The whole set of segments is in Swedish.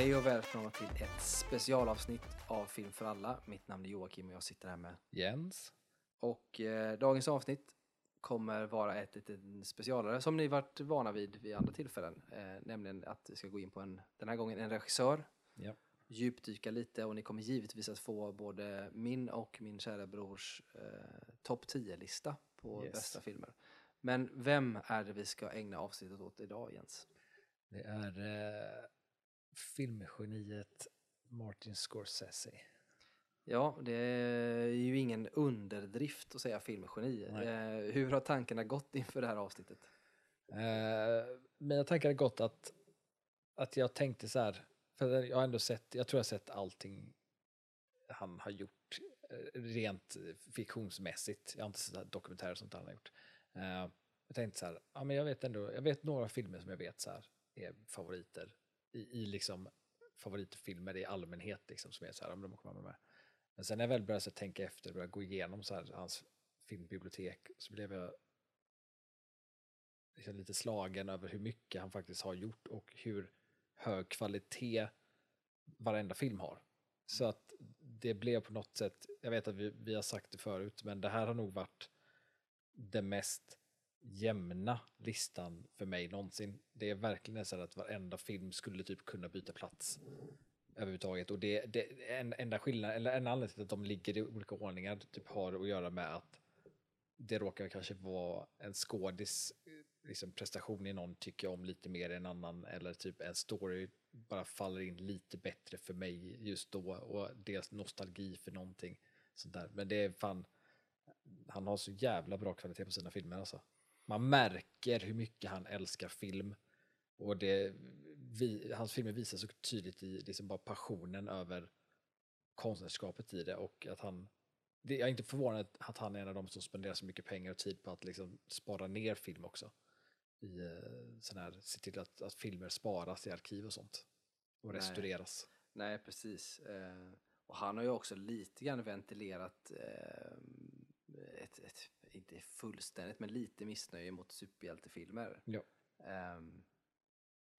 Hej och välkomna till ett specialavsnitt av Film för alla. Mitt namn är Joakim och jag sitter här med. Jens. Och eh, dagens avsnitt kommer vara ett litet specialare som ni varit vana vid vid andra tillfällen. Eh, nämligen att vi ska gå in på en, den här gången en regissör, Ja. djupdyka lite och ni kommer givetvis att få både min och min kära brors eh, topp 10-lista på Yes. bästa filmer. Men vem är det vi ska ägna avsnittet åt idag Jens? Det är eh, filmgeniet Martin Scorsese. Ja, det är ju ingen underdrift att säga filmgeni. Eh, hur har tankarna gått inför det här avsnittet? Eh, mina tankar har gått att, att jag tänkte så här, för jag har ändå sett, jag tror jag har sett allting han har gjort eh, rent fiktionsmässigt. Jag har inte sett dokumentärer och sånt han har gjort. Eh, jag tänkte så här, ja men jag vet ändå, jag vet några filmer som jag vet så här är favoriter i, i liksom favoritfilmer i allmänhet liksom som är så här, om men de kommer med. Men sen när jag väl började så tänka efter och började gå igenom så här, hans filmbibliotek så blev jag liksom lite slagen över hur mycket han faktiskt har gjort och hur hög kvalitet varenda film har. Så att det blev på något sätt, jag vet att vi, vi har sagt det förut, men det här har nog varit det mest jämna listan för mig någonsin. Det är verkligen så att varenda film skulle typ kunna byta plats överhuvudtaget. Och det, det en enda skillnad, eller en anledning till att de ligger i olika ordningar typ har att göra med att det råkar kanske vara en skådis eh, liksom prestation i någon tycker jag om lite mer än en annan eller typ en story bara faller in lite bättre för mig just då och dels nostalgi för någonting sånt där. Men det är fan, han har så jävla bra kvalitet på sina filmer alltså. Man märker hur mycket han älskar film och det, vi, hans filmer visar så tydligt i liksom bara passionen över konstnärskapet i det och att han det, jag är inte förvånad att han är en av de som spenderar så mycket pengar och tid på att liksom spara ner film också. I eh, sån här, se till att, att filmer sparas i arkiv och sånt. Och Nej. restaureras. Nej, precis. Eh, och han har ju också lite grann ventilerat eh, ett, ett, inte fullständigt, men lite missnöje mot superhjältefilmer. Ja. Ehm,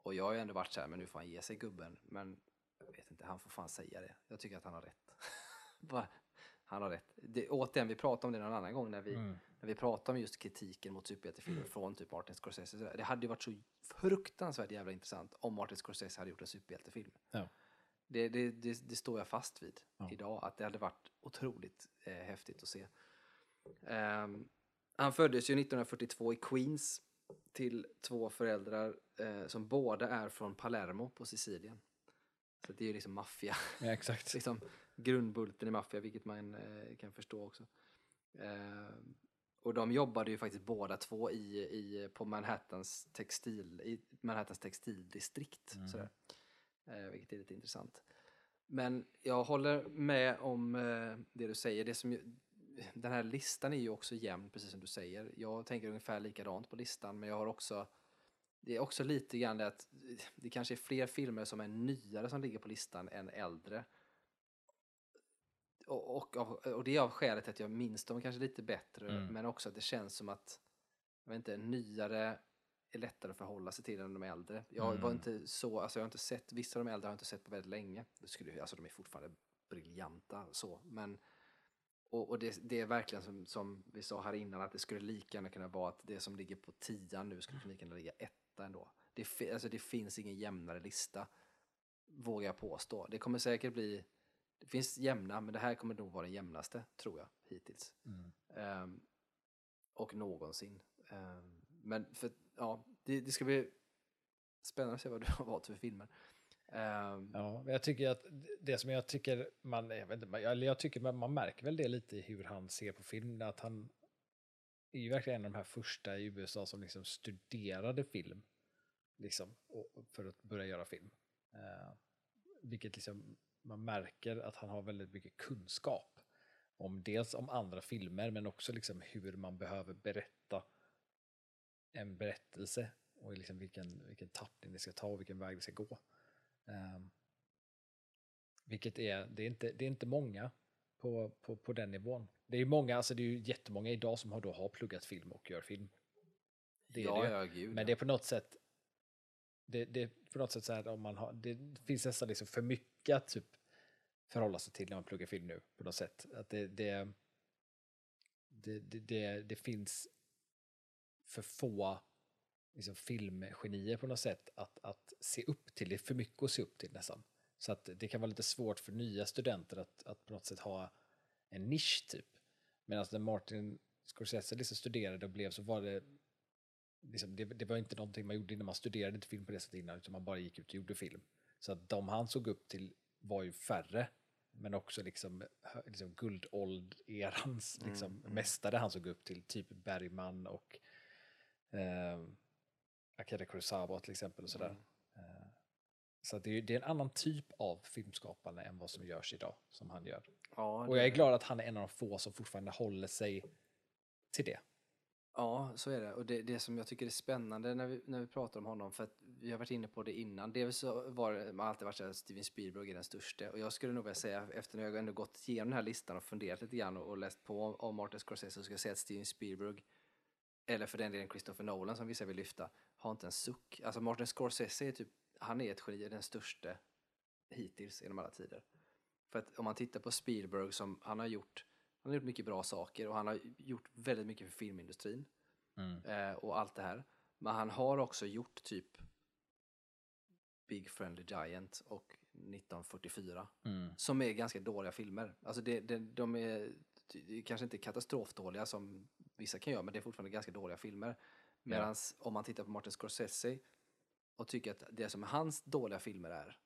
och jag har ju ändå varit så här, men nu får han ge sig gubben. Men jag vet inte, han får fan säga det. Jag tycker att han har rätt. Bara, han har rätt. Det, återigen, vi pratade om det någon annan gång när vi, Mm. när vi pratade om just kritiken mot superhjältefilmer från typ Martin Scorsese. Det hade ju varit så fruktansvärt jävla intressant om Martin Scorsese hade gjort en superhjältefilm. Ja. Det, det, det, det står jag fast vid Ja. idag, att det hade varit otroligt eh, häftigt att se. Ehm, han föddes ju 1942 i Queens till två föräldrar eh, som båda är från Palermo på Sicilien. Så det är ju liksom maffia, ja, exakt. liksom grundbulten i maffia, vilket man eh, kan förstå också. Ehm, och de jobbade ju faktiskt båda två i, i, på Manhattans, textil, i Manhattans textildistrikt. Mm. Sådär. Eh, vilket är lite intressant. Men jag håller med om eh, det du säger. Det som, ju- den här listan är ju också jämn, precis som du säger. Jag tänker ungefär likadant på listan, men jag har också det är också lite grann det att det kanske är fler filmer som är nyare som ligger på listan än äldre. Och, och, och det är av skälet att jag minns dem kanske lite bättre, Mm. men också att det känns som att jag vet inte, nyare är lättare att förhålla sig till än de äldre. Jag var Mm. inte så, alltså jag har inte sett, vissa av de äldre har jag inte sett på väldigt länge. Det skulle, alltså de är fortfarande briljanta så, men och, och det, det är verkligen som, som vi sa här innan att det skulle lika gärna kunna vara att det som ligger på tian nu skulle lika gärna ligga etta ändå. Det, alltså det finns ingen jämnare lista, vågar jag påstå. Det kommer säkert bli, det finns jämna, men det här kommer nog vara den jämnaste, tror jag, hittills. Mm. Ehm, och någonsin. Ehm, men för, ja, det, det ska bli spännande att se vad du har valt för filmer. Um, Ja, jag tycker att det som jag tycker man, jag vet inte, jag, jag tycker man, man märker väl det lite i hur han ser på film, att han är ju verkligen en av de här första i USA som liksom studerade film, liksom, och, för att börja göra film. Uh, vilket liksom, man märker att han har väldigt mycket kunskap om dels om andra filmer, men också liksom hur man behöver berätta en berättelse och liksom vilken, vilken tappning det ska ta och vilken väg det ska gå. Um, vilket är, det är inte, det är inte många på, på, på den nivån. Det är många, alltså det är ju jättemånga idag som har, då har pluggat film och gör film. Det är ja, det ja, gud. Men det är på något sätt, det, det är på något sätt så här om man har, det finns nästan liksom för mycket att typ förhålla sig till när man pluggar film nu på något sätt. Att det, det, det, det, det, det finns för få liksom, filmgenier på något sätt att, att se upp till. Det är för mycket att se upp till nästan. Så att det kan vara lite svårt för nya studenter att, att på något sätt ha en nisch typ. Medan när Martin Scorsese liksom studerade och blev så var det liksom, det, det, var inte någonting man gjorde innan man studerade inte film på det sättet innan utan man bara gick ut och gjorde film. Så att de han såg upp till var ju färre men också liksom, liksom guldåld-erans mm, liksom, mm. mästare han såg upp till, typ Bergman och eh, Akira Kurosawa till exempel. Och sådär. Mm. Eh, så det är, det är en annan typ av filmskapande än vad som görs idag, som han gör. Ja, och jag är glad att han är en av de få som fortfarande håller sig till det. Ja, så är det. Och det, det som jag tycker är spännande när vi, när vi pratar om honom, för att vi har varit inne på det innan. Dels så var man alltid varit så att Steven Spielberg är den största. Och jag skulle nog vilja säga, efter när jag ändå gått igenom den här listan och funderat lite grann och, och läst på om Martin Scorsese, så ska jag säga att Steven Spielberg, eller för den delen Christopher Nolan som vissa vill lyfta, har inte en suck. Alltså Martin Scorsese är typ, han är ett geni, den största hittills genom alla tider. För att om man tittar på Spielberg som han har gjort han har gjort mycket bra saker och han har gjort väldigt mycket för filmindustrin. Mm. Eh, och allt det här. Men han har också gjort typ Big Friendly Giant och 1944. Mm. Som är ganska dåliga filmer. Alltså det, det, de är kanske inte katastrofdåliga som vissa kan göra, men det är fortfarande ganska dåliga filmer. Medan ja. om man tittar på Martin Scorsese och tycker att det som hans dåliga filmer är,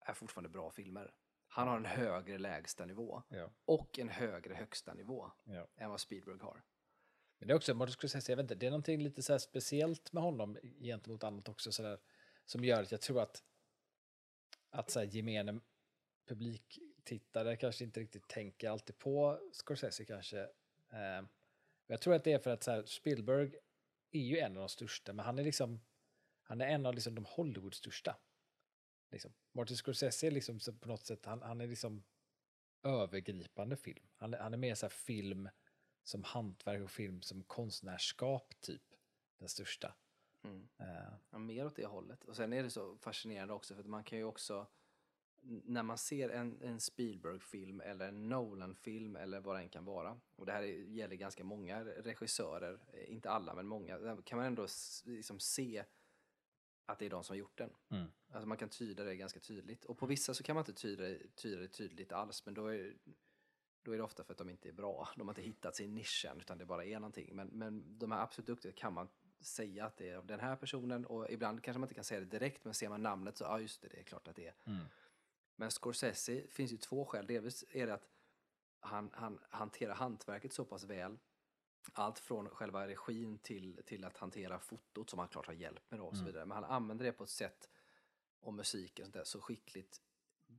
är fortfarande bra filmer. Han har en högre lägsta nivå ja. och en högre högsta nivå ja. än vad Spielberg har. Men det är också, Martin Scorsese, jag vet inte, det är någonting lite så speciellt med honom gentemot annat också så där, som gör att jag tror att att så här, gemene publiktittare kanske inte riktigt tänker alltid på Scorsese kanske. Eh, jag tror att det är för att så här, Spielberg är ju en av de största, men han är liksom han är en av liksom, de Hollywood största. Liksom. Martin Scorsese är liksom på något sätt, han, han är liksom övergripande film. Han, han är mer så film som hantverk och film som konstnärskap typ. Den största. Mm. Uh. Ja, mer åt det hållet. Och sen är det så fascinerande också för att man kan ju också när man ser en, en Spielberg-film eller en Nolan-film eller vad det än kan vara, och det här gäller ganska många regissörer, eh, inte alla men många, kan man ändå liksom se att det är de som har gjort den. Mm. Alltså man kan tyda det ganska tydligt. Och på vissa så kan man inte tyda, tyda det tydligt alls, men då är, då är det ofta för att de inte är bra. De har inte hittat sin nischen, utan det bara är någonting. Men, men de här absolut duktiga kan man säga att det är av den här personen och ibland kanske man inte kan säga det direkt, men ser man namnet så, ja just det, det är klart att det är. Mm. Men Scorsese finns ju två skäl. Delvis är det att han, han hanterar hantverket så pass väl allt från själva regin till, till att hantera fotot som han klart har hjälp med och så mm. vidare. Men han använder det på ett sätt och musiken sånt där, så skickligt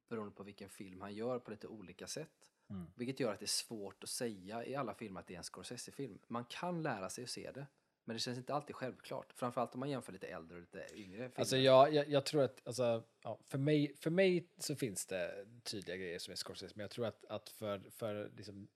beroende på vilken film han gör på lite olika sätt. Mm. Vilket gör att det är svårt att säga i alla filmer att det är en Scorsese-film. Man kan lära sig att se det. Men det känns inte alltid självklart. Framförallt om man jämför lite äldre och lite yngre filmer. Alltså jag, jag, jag tror att, alltså, ja, för, mig, för mig så finns det tydliga grejer som är Scorsese. Men jag tror att, att för, för liksom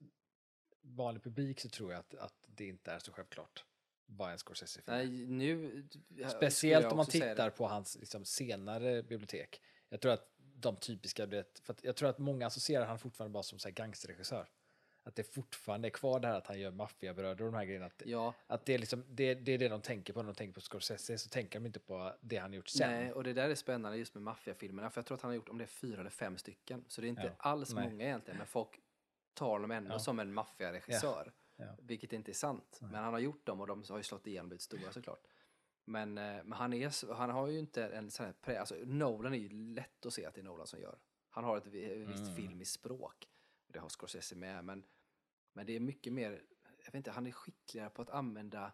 vanlig publik så tror jag att, att det inte är så självklart vad en Scorsese-film Nej, nu... Speciellt om man tittar på hans liksom, senare bibliotek. Jag tror att de typiska, för jag tror att många associerar han fortfarande bara som så här gangsterregissör. Att det fortfarande är kvar det här att han gör maffiabröder och de här grejerna. Att, ja. att det, är liksom, det, det är det de tänker på när de tänker på Scorsese, så tänker de inte på det han gjort sen. Nej, och det där är spännande just med maffiafilmerna, för jag tror att han har gjort om det är fyra eller fem stycken. Så det är inte ja. alls Nej. många egentligen, men folk tar honom ändå ja. som en maffiaregissör. Ja. Vilket inte är sant. Men han har gjort dem och de har ju slått igenom blivit stora såklart. Men, eh, men han, är, han har ju inte en sån här prä, alltså Nolan är ju lätt att se att det är Nolan som gör. Han har ett visst mm. filmiskt språk. Det har Scorsese med. Men, men det är mycket mer, jag vet inte, han är skickligare på att använda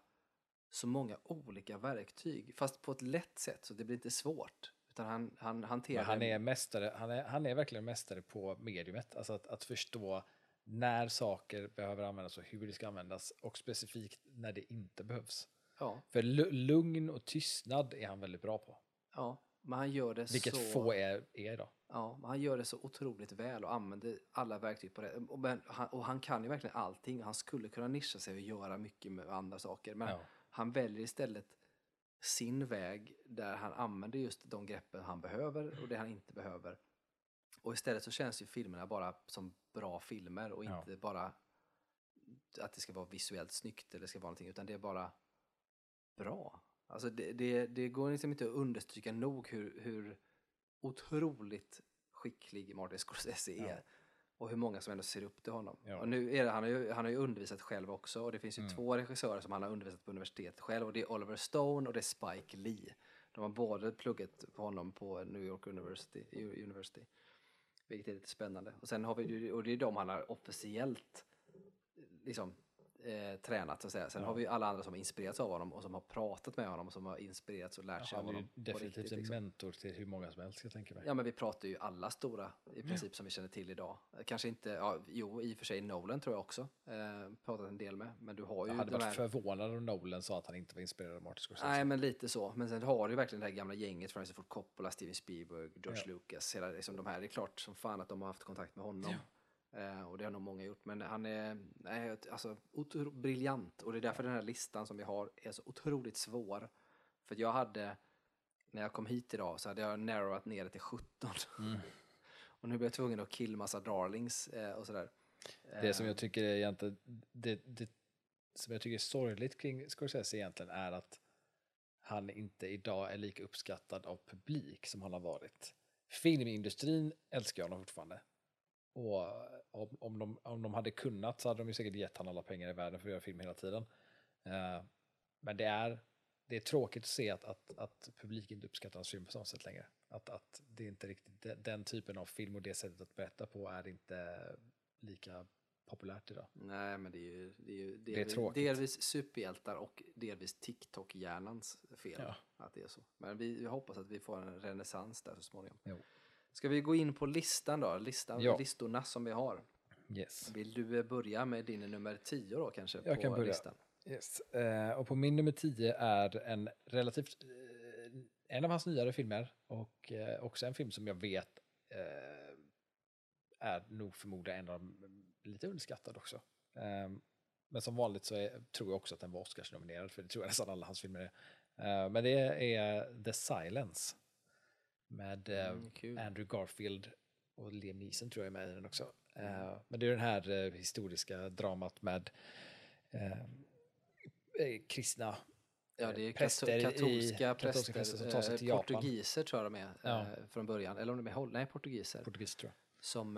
så många olika verktyg. Fast på ett lätt sätt så det blir inte svårt. Utan han, han hanterar... Men han är mästare, han är, han är verkligen mästare på mediumet. Alltså att, att förstå när saker behöver användas och hur det ska användas och specifikt när det inte behövs. Ja. För lugn och tystnad är han väldigt bra på. Ja, men han gör det Vilket så... få är, är idag. Ja, men han gör det så otroligt väl och använder alla verktyg på det. Och, men, han, och han kan ju verkligen allting. Han skulle kunna nischa sig och göra mycket med andra saker. Men ja. han väljer istället sin väg där han använder just de greppen han behöver och det han inte behöver. Och istället så känns ju filmerna bara som bra filmer och Ja. inte bara att det ska vara visuellt snyggt eller ska vara någonting, utan det är bara bra. Alltså det, det, det går liksom inte att understryka nog hur, hur otroligt skicklig Martin Scorsese är. Ja. Och hur många som ändå ser upp till honom. Ja. Och nu är det, han, har ju, han har ju undervisat själv också och det finns ju Mm. två regissörer som han har undervisat på universitetet själv och det är Oliver Stone och det är Spike Lee. De har båda pluggat på honom på New York University. University vilket är lite spännande. Och sen har vi och det är de han har officiellt liksom, eh, tränat så att säga. Sen Ja. har vi alla andra som har inspirerats av honom och som har pratat med honom och som har inspirerats och lärt sig av Han är honom. definitivt riktigt, en liksom. mentor till hur många som helst, jag tänka mig. Ja men vi pratar ju alla stora i princip som vi känner till idag. Kanske inte, ja, jo i och för sig Nolan tror jag också. Eh, pratat en del med. Men du har ju Jag hade de varit här... förvånad om Nolan sa att han inte var inspirerad av Martin Scorsese. Nej men lite så. Men sen har du ju verkligen det här gamla gänget, Francis Ford Coppola, Steven Spielberg, George Ja. Lucas. Hela, liksom, de här, det är klart som fan att de har haft kontakt med honom. Eh, och det har nog många gjort. Men han är nej, alltså, otro, briljant. Och det är därför den här listan som vi har är så otroligt svår. För jag hade, när jag kom hit idag så hade jag narrowat ner det till 17. Mm. och nu blir jag tvungen att kill massa darlings eh, och sådär. Det som Eh, jag tycker är egentligen, det, det som jag tycker är sorgligt kring Scorsese egentligen är att han inte idag är lika uppskattad av publik som han har varit. Filmindustrin älskar jag honom fortfarande. Och om, om, de, om de hade kunnat så hade de ju säkert gett honom alla pengar i världen för att göra film hela tiden. Eh, men det är, det är tråkigt att se att, att, att publiken inte uppskattar hans film på samma sätt längre. Att, att det är inte riktigt, den, den typen av film och det sättet att berätta på är inte lika populärt idag. Nej, men det är ju, det är ju är delvis, tråkigt. delvis superhjältar och delvis TikTok-hjärnans fel Ja. att det är så. Men vi, vi hoppas att vi får en renässans där så småningom. Jo. Ska vi gå in på listan då? Listan, Ja. Listorna som vi har. Yes. Vill du eh, börja med din nummer 10 då kanske? Jag på kan börja. Listan? yes. Eh, och på min nummer 10 är en relativt, eh, en av hans nyare filmer och eh, också en film som jag vet är nog förmodligen en av de lite underskattad också. Eh, men som vanligt så är, tror jag också att den var Oscarsnominerad, för det tror jag nästan alla hans filmer är. Eh, men det är The Silence med eh, Mm. Andrew Garfield och Liam Neeson tror jag är med i den också. Eh, men det är den här eh, historiska dramat med kristna Ja, det är präster kato- i- katolska katolska präster, präster som tar sig till Japan. portugiser tror jag de är Ja. från början. Eller om de är Holl- nej, portugiser. portugis tror jag. som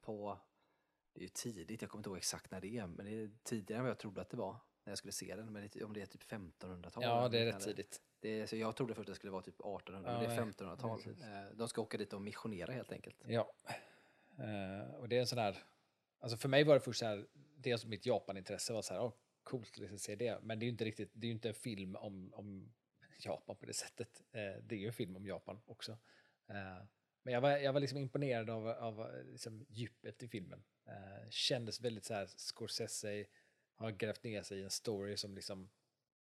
på, det är ju tidigt, jag kommer inte ihåg exakt när det är, men det är tidigare än vad jag trodde att det var när jag skulle se den. Men det, om det är typ 1500-tal. Ja, det är rätt tidigt. Det är, så jag trodde först att det skulle vara typ 1800, Ja, men det är nej, 1500-tal. precis. Eh, de ska åka dit och missionera helt enkelt. Ja. Eh, och det är en sån här, alltså för mig var det först så här, dels mitt Japan-intresse var så här, oh, coolt att se det, men det är ju inte riktigt, det är ju inte en film om, om Japan på det sättet. Eh, det är ju en film om Japan också. Eh, men jag var, jag var liksom imponerad av, av liksom djupet i filmen. Kändes väldigt så här, Scorsese har grävt ner sig i en story som liksom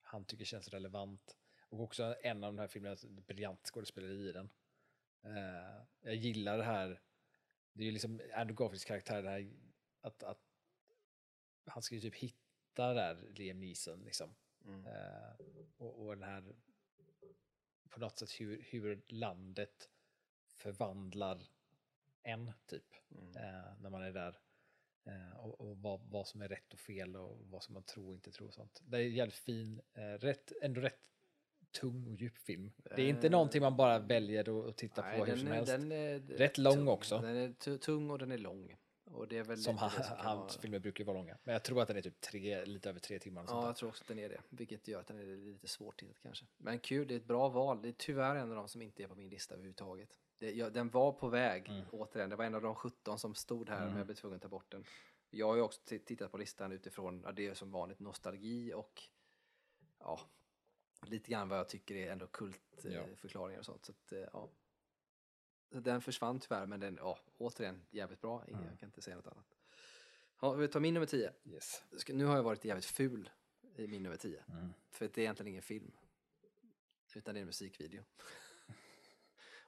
han tycker känns relevant. Och också en av de här filmerna, briljant skådespeleri i den. Eh, jag gillar det här, det är ju liksom Andrew Garfields karaktär, det här att, att han ska ju typ hitta där Liam Neeson liksom. Mm. Eh, och, och den här, på något sätt hur, hur landet förvandlar en typ, Mm. eh, när man är där. Eh, och och vad, vad som är rätt och fel och vad som man tror och inte tror och sånt. Det är en jävligt fin, eh, rätt, ändå rätt tung och djup film. Det är inte Eh, någonting man bara väljer att, titta Nej, på hur som är- helst. den är Rätt lång tung. också. Den är tu- tung och den är lång. Och det är väl som han, hans vara- filmer brukar vara långa. Men jag tror att den är typ tre, lite över tre timmar. Ja, jag tror också att den är det. Vilket gör att den är lite svårtittad kanske. Men kul, det är ett bra val. Det är tyvärr en av de som inte är på min lista överhuvudtaget. Det, jag, den var på väg, Mm. återigen. Det var en av de 17 som stod här, men Mm. jag blev tvungen att ta bort den. Jag har ju också tittat på listan utifrån, ja, det är som vanligt nostalgi och ja, lite grann vad jag tycker är ändå Ja. kultförklaringar och sånt. Så att, eh, ja. Den försvann tyvärr, men den, ja, återigen, jävligt bra. Mm. Jag kan inte säga något annat. Ja, vi tar min nummer 10. där. Yes. Nu har jag varit jävligt ful i min nummer 10. Mm. För det är egentligen ingen film. Utan det är en musikvideo.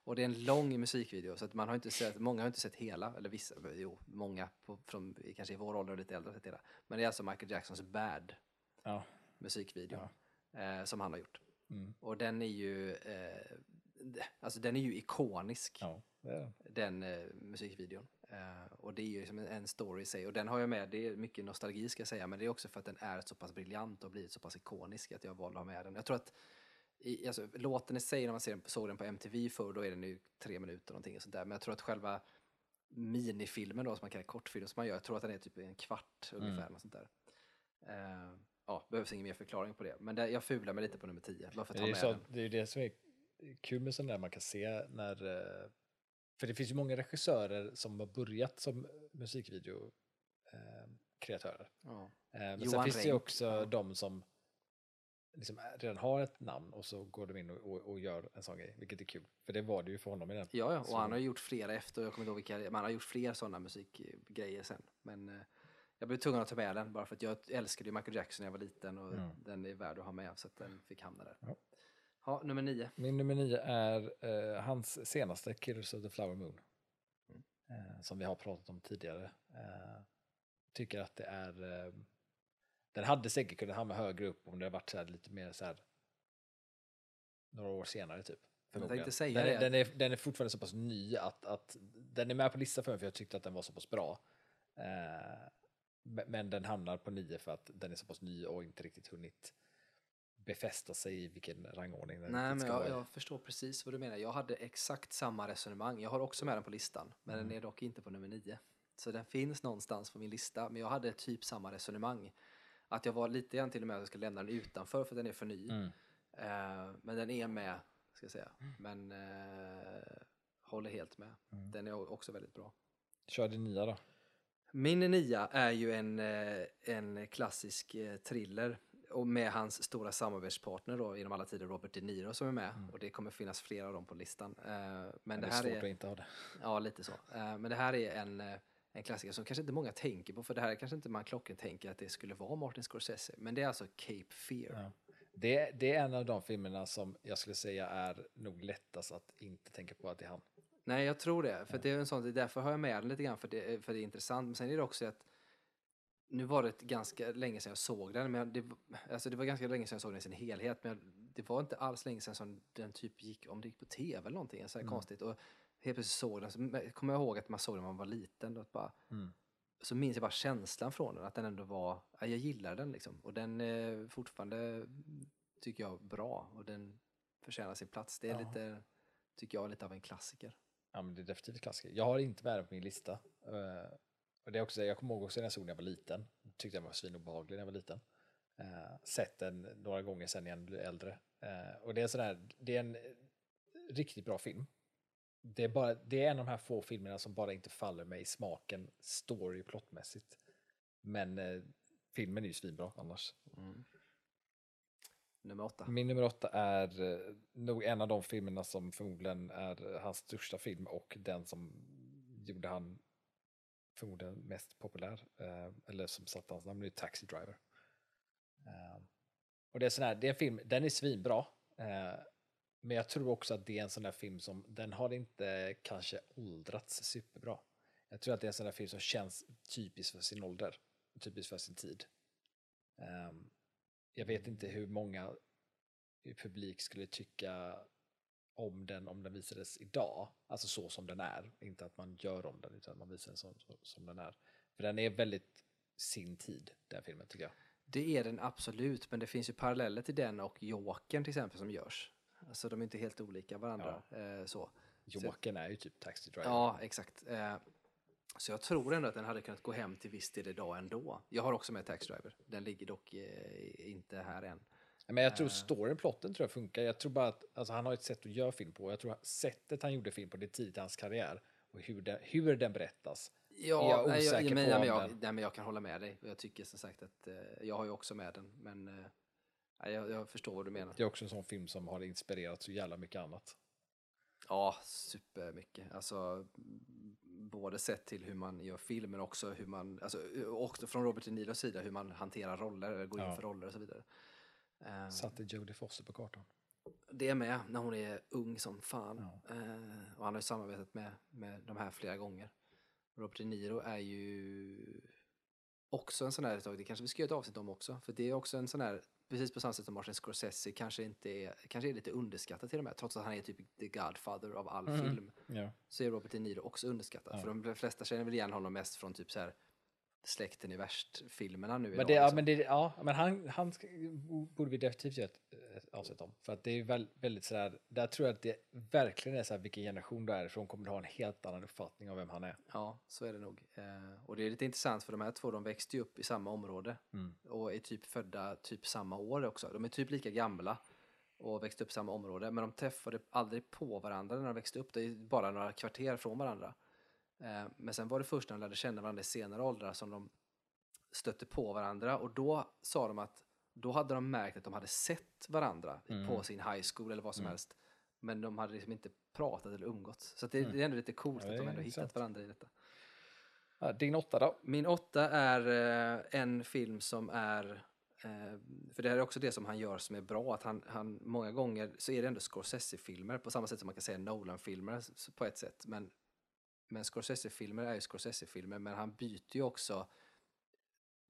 Och det är en lång musikvideo så att man har inte sett, många har inte sett hela, eller vissa, jo, många på, från, kanske i vår ålder och lite äldre har sett hela. Men det är alltså Michael Jacksons Bad Ja. musikvideo eh, som han har gjort. Mm. Och den är ju, eh, alltså den är ju ikonisk, Ja, är den. den eh, musikvideon. Eh, och det är ju som en, en story i sig. Och den har jag med, det är mycket nostalgi ska jag säga, men det är också för att den är så pass briljant och blivit så pass ikonisk att jag valde att ha med den. Jag tror att i, alltså, låten i sig, när man ser den, såg den på MTV förr, då är den ju tre minuter någonting och sånt där. Men jag tror att själva minifilmen då, som man kallar kortfilm som man gör, jag tror att den är typ en kvart ungefär. Något sånt där. Eh, ja, behövs ingen mer förklaring på det. Men det, jag fular mig lite på nummer 10, bara för att Det är, med så, den. det är det som är kul med sånt där man kan se när... eh, För det finns ju många regissörer som har börjat som musikvideokreatörer. Eh. Ja. Men Johan sen finns det ju också ja. de som liksom redan har ett namn och så går de in och, och, och gör en sån grej, vilket är kul. För det var det ju för honom i den. Ja, ja, och Så- han har gjort flera efter, jag kommer inte ihåg vilka, man har gjort fler sådana musikgrejer sen. Men eh, jag blev tvungen att ta med den bara för att jag älskade ju Michael Jackson när jag var liten och Mm. den är värd att ha med så att den fick hamna där. Ja. Ja, nummer nio. Min nummer nio är eh, hans senaste, Killers of the Flower Moon. Mm. Eh, som vi har pratat om tidigare. Eh, tycker att det är... Den hade säkert kunnat hamna högre upp om det hade varit så lite mer så här... Några år senare typ. förmodligen. tänkte säga den, är, den, är, den är fortfarande så pass ny att, att den är med på listan för mig för jag tyckte att den var så pass bra. Eh, men- den hamnar på nio för att den är så pass ny och inte riktigt hunnit befästa sig i vilken rangordning den Nej, men jag, jag förstår precis vad du menar. Jag hade exakt samma resonemang. Jag har också med den på listan, men Mm. den är dock inte på nummer nio. Så den finns någonstans på min lista, men jag hade typ samma resonemang. Att jag var lite grann till och med att jag ska lämna den utanför för den är för ny. Mm. Eh, men den är med, ska jag säga. Men eh, håller helt med. Mm. Den är också väldigt bra. Kör din nia då. Min nia är ju en, eh, en klassisk eh, thriller och med hans stora samarbetspartner då genom alla tider, Robert De Niro som är med. Och det kommer finnas flera av dem på listan. Eh, men Men det det är här svårt är, att inte ha det. ja lite så. Men det här är en, en klassiker som kanske inte många tänker på, för det här kanske inte man klocken tänker att det skulle vara Martin Scorsese. Men det är alltså Cape Fear. Ja. Det, det är en av de filmerna som jag skulle säga är nog lättast att inte tänka på att det är han. Nej, jag tror det. För det är en sån, det är därför har jag med den lite grann, för det, för det är intressant. Men sen är det också att nu var det ganska länge sedan jag såg den, men det, alltså det var ganska länge sedan jag såg den i sin helhet, men det var inte alls länge sedan som den typ gick, om det gick på tv eller någonting, så här konstigt. Och helt plötsligt såg den, så kommer jag ihåg att man såg den när man var liten, och bara, Mm. så minns jag bara känslan från den, att den ändå var, ja, jag gillar den liksom. Och den är fortfarande, tycker jag, bra och den förtjänar sin plats. Det är Ja. lite, tycker jag, lite av en klassiker. Ja, men det är definitivt klassiker. Jag har inte med den på min lista. Eh, och det är också, jag kommer ihåg också när jag såg den när jag var liten. Tyckte den var svinobehaglig när jag var liten. Uh, sett den några gånger sen när jag blev äldre. Eh, och det är, sån här, det är en riktigt bra film. Det är, bara, det är en av de här få filmerna som bara inte faller mig i smaken story plottmässigt. Men eh, filmen är ju svinbra annars. Nummer åtta. Min nummer åtta är eh, nog en av de filmerna som förmodligen är hans största film och den som gjorde han förmodligen mest populär. Eh, eller som satte hans namn, det är Taxi Driver. Eh, och det är sån här, det är en film, den är svinbra. Men jag tror också att det är en sån där film som, den har inte kanske åldrats superbra. Jag tror att det är en sån där film som känns typisk för sin ålder, typisk för sin tid. Um, jag vet inte hur många i publik skulle tycka om den om den visades idag. Alltså så som den är. Inte att man gör om den utan man visar den som, som den är. För den är väldigt sin tid, den filmen tycker jag. Det är den absolut, men det finns ju paralleller till den och Jokern till exempel som görs. Alltså de är inte helt olika varandra. Eh, så. Jokern är ju typ Taxi Driver. Ja, exakt. Eh, så jag tror ändå att den hade kunnat gå hem till viss del idag ändå. Jag har också med Tax Driver. Den ligger dock eh, inte här än. Men jag tror storyn, plotten tror jag funkar. Jag tror bara att alltså, han har ett sätt att göra film på. Jag tror att sättet han gjorde film på, det är tidigt i hans karriär. Och hur den, hur den berättas. Ja, jag nej, osäker men, på ja, men, jag, nej, men jag kan hålla med dig. Jag tycker som sagt att jag har ju också med den. Men jag, jag förstår vad du menar. Det är också en sån film som har inspirerat så jävla mycket annat. Ja, supermycket. Alltså, både sett till hur man gör film, men också hur man, alltså, också från Robert De Niros sida, hur man hanterar roller, går in Ja. för roller och så vidare. Eh, Satte Jodie Foster på kartan. det är med när hon är ung som fan. Ja. Eh, och han har ju samarbetat med, med de här flera gånger. Robert De Niro är ju också en sån här, det kanske vi ska göra ett avsnitt om också, för det är också en sån här precis på samma sätt som Martin Scorsese kanske inte är, kanske är lite underskattad till och med, trots att han är typ the godfather av all Mm. film. Ja. Så är Robert De Niro också underskattad. Ja. För de flesta känner väl igen honom mest från typ så här Släkten i värst-filmerna nu Men, det, ja, liksom. men, det, ja, men han, han borde vi definitivt göra ett, avsnitt om. För att det är väl, väldigt sådär, där tror jag att det verkligen är så här vilken generation du är ifrån kommer du ha en helt annan uppfattning av vem han är. Ja, så är det nog. Eh, och det är lite intressant för de här två, de växte ju upp i samma område Mm. och är typ födda typ samma år också. De är typ lika gamla och växte upp i samma område, men de träffade aldrig på varandra när de växte upp. Det är bara några kvarter från varandra. Eh, men sen var det först när de lärde känna varandra i senare åldrar som de stötte på varandra och då sa de att då hade de märkt att de hade sett varandra Mm. på sin high school eller vad som Mm. helst. Men de hade liksom inte pratat eller umgåtts. Så det, Mm. det är ändå lite coolt Ja, att de ändå hittat intressant. varandra i detta. Ja, din åtta då? Min åtta är eh, en film som är, eh, för det här är också det som han gör som är bra, att han, han många gånger så är det ändå Scorsese-filmer på samma sätt som man kan säga Nolan-filmer på ett sätt. Men, men Scorsese-filmer är ju Scorsese-filmer, men han byter ju också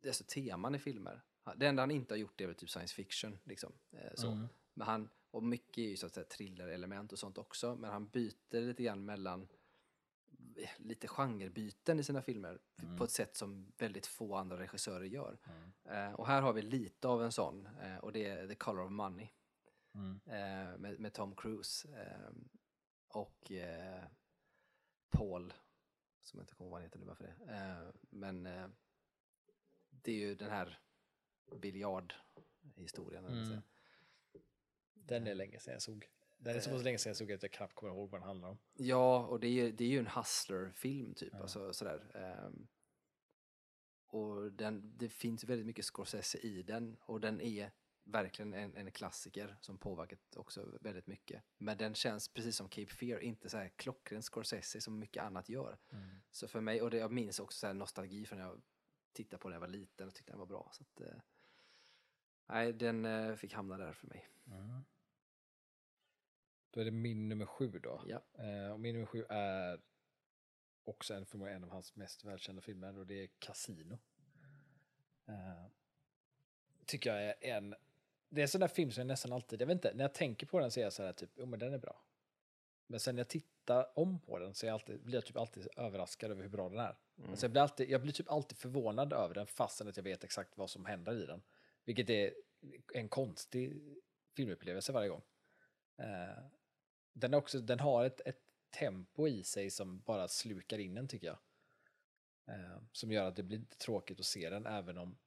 alltså, teman i filmer. Det enda han inte har gjort är väl typ science fiction, liksom. Eh, så. Mm. Men han, och mycket är ju så att säga thriller-element och sånt också, men han byter lite grann mellan eh, lite genrebyten i sina filmer Mm. på ett sätt som väldigt få andra regissörer gör. Mm. Eh, och här har vi lite av en sån, eh, och det är The Color of Money Mm. eh, med, med Tom Cruise eh, och eh, Paul, som jag inte kommer ihåg vad han heter nu bara för det. Eh, men eh, det är ju den här biljardhistorien. Mm. Den är länge sedan jag såg. Den är så pass länge sedan jag såg att jag knappt kommer ihåg vad den handlar om. Ja, och det är, ju- det är ju en hustler-film typ. Ja. Alltså, sådär. Ehm, och den, det finns väldigt mycket Scorsese i den och den är verkligen en, en klassiker som påverkat också väldigt mycket. Men den känns precis som Cape Fear inte så här klockren Scorsese som mycket annat gör. Så för mig, och det, jag minns också så här nostalgi från när jag tittade på den när jag var liten och tyckte den var bra. Så att, eh, nej, den eh, fick hamna där för mig. Mm. Då är det min nummer sju då. Ja. Eh, och min nummer sju är också en, förmodligen en av hans mest välkända filmer och det är Casino. Eh, tycker jag är en, det är en sån där film som jag nästan alltid, jag vet inte, när jag tänker på den så är jag så här typ, jo men den är bra. Men sen när jag tittar om på den så är jag alltid, blir jag typ alltid överraskad över hur bra den är. Mm. Alltså jag, blir alltid, jag blir typ alltid förvånad över den fastän att jag vet exakt vad som händer i den. Vilket är en konstig filmupplevelse varje gång. Eh, den, är också, den har ett, ett tempo i sig som bara slukar in en tycker jag. Eh, som gör att det blir tråkigt att se den även om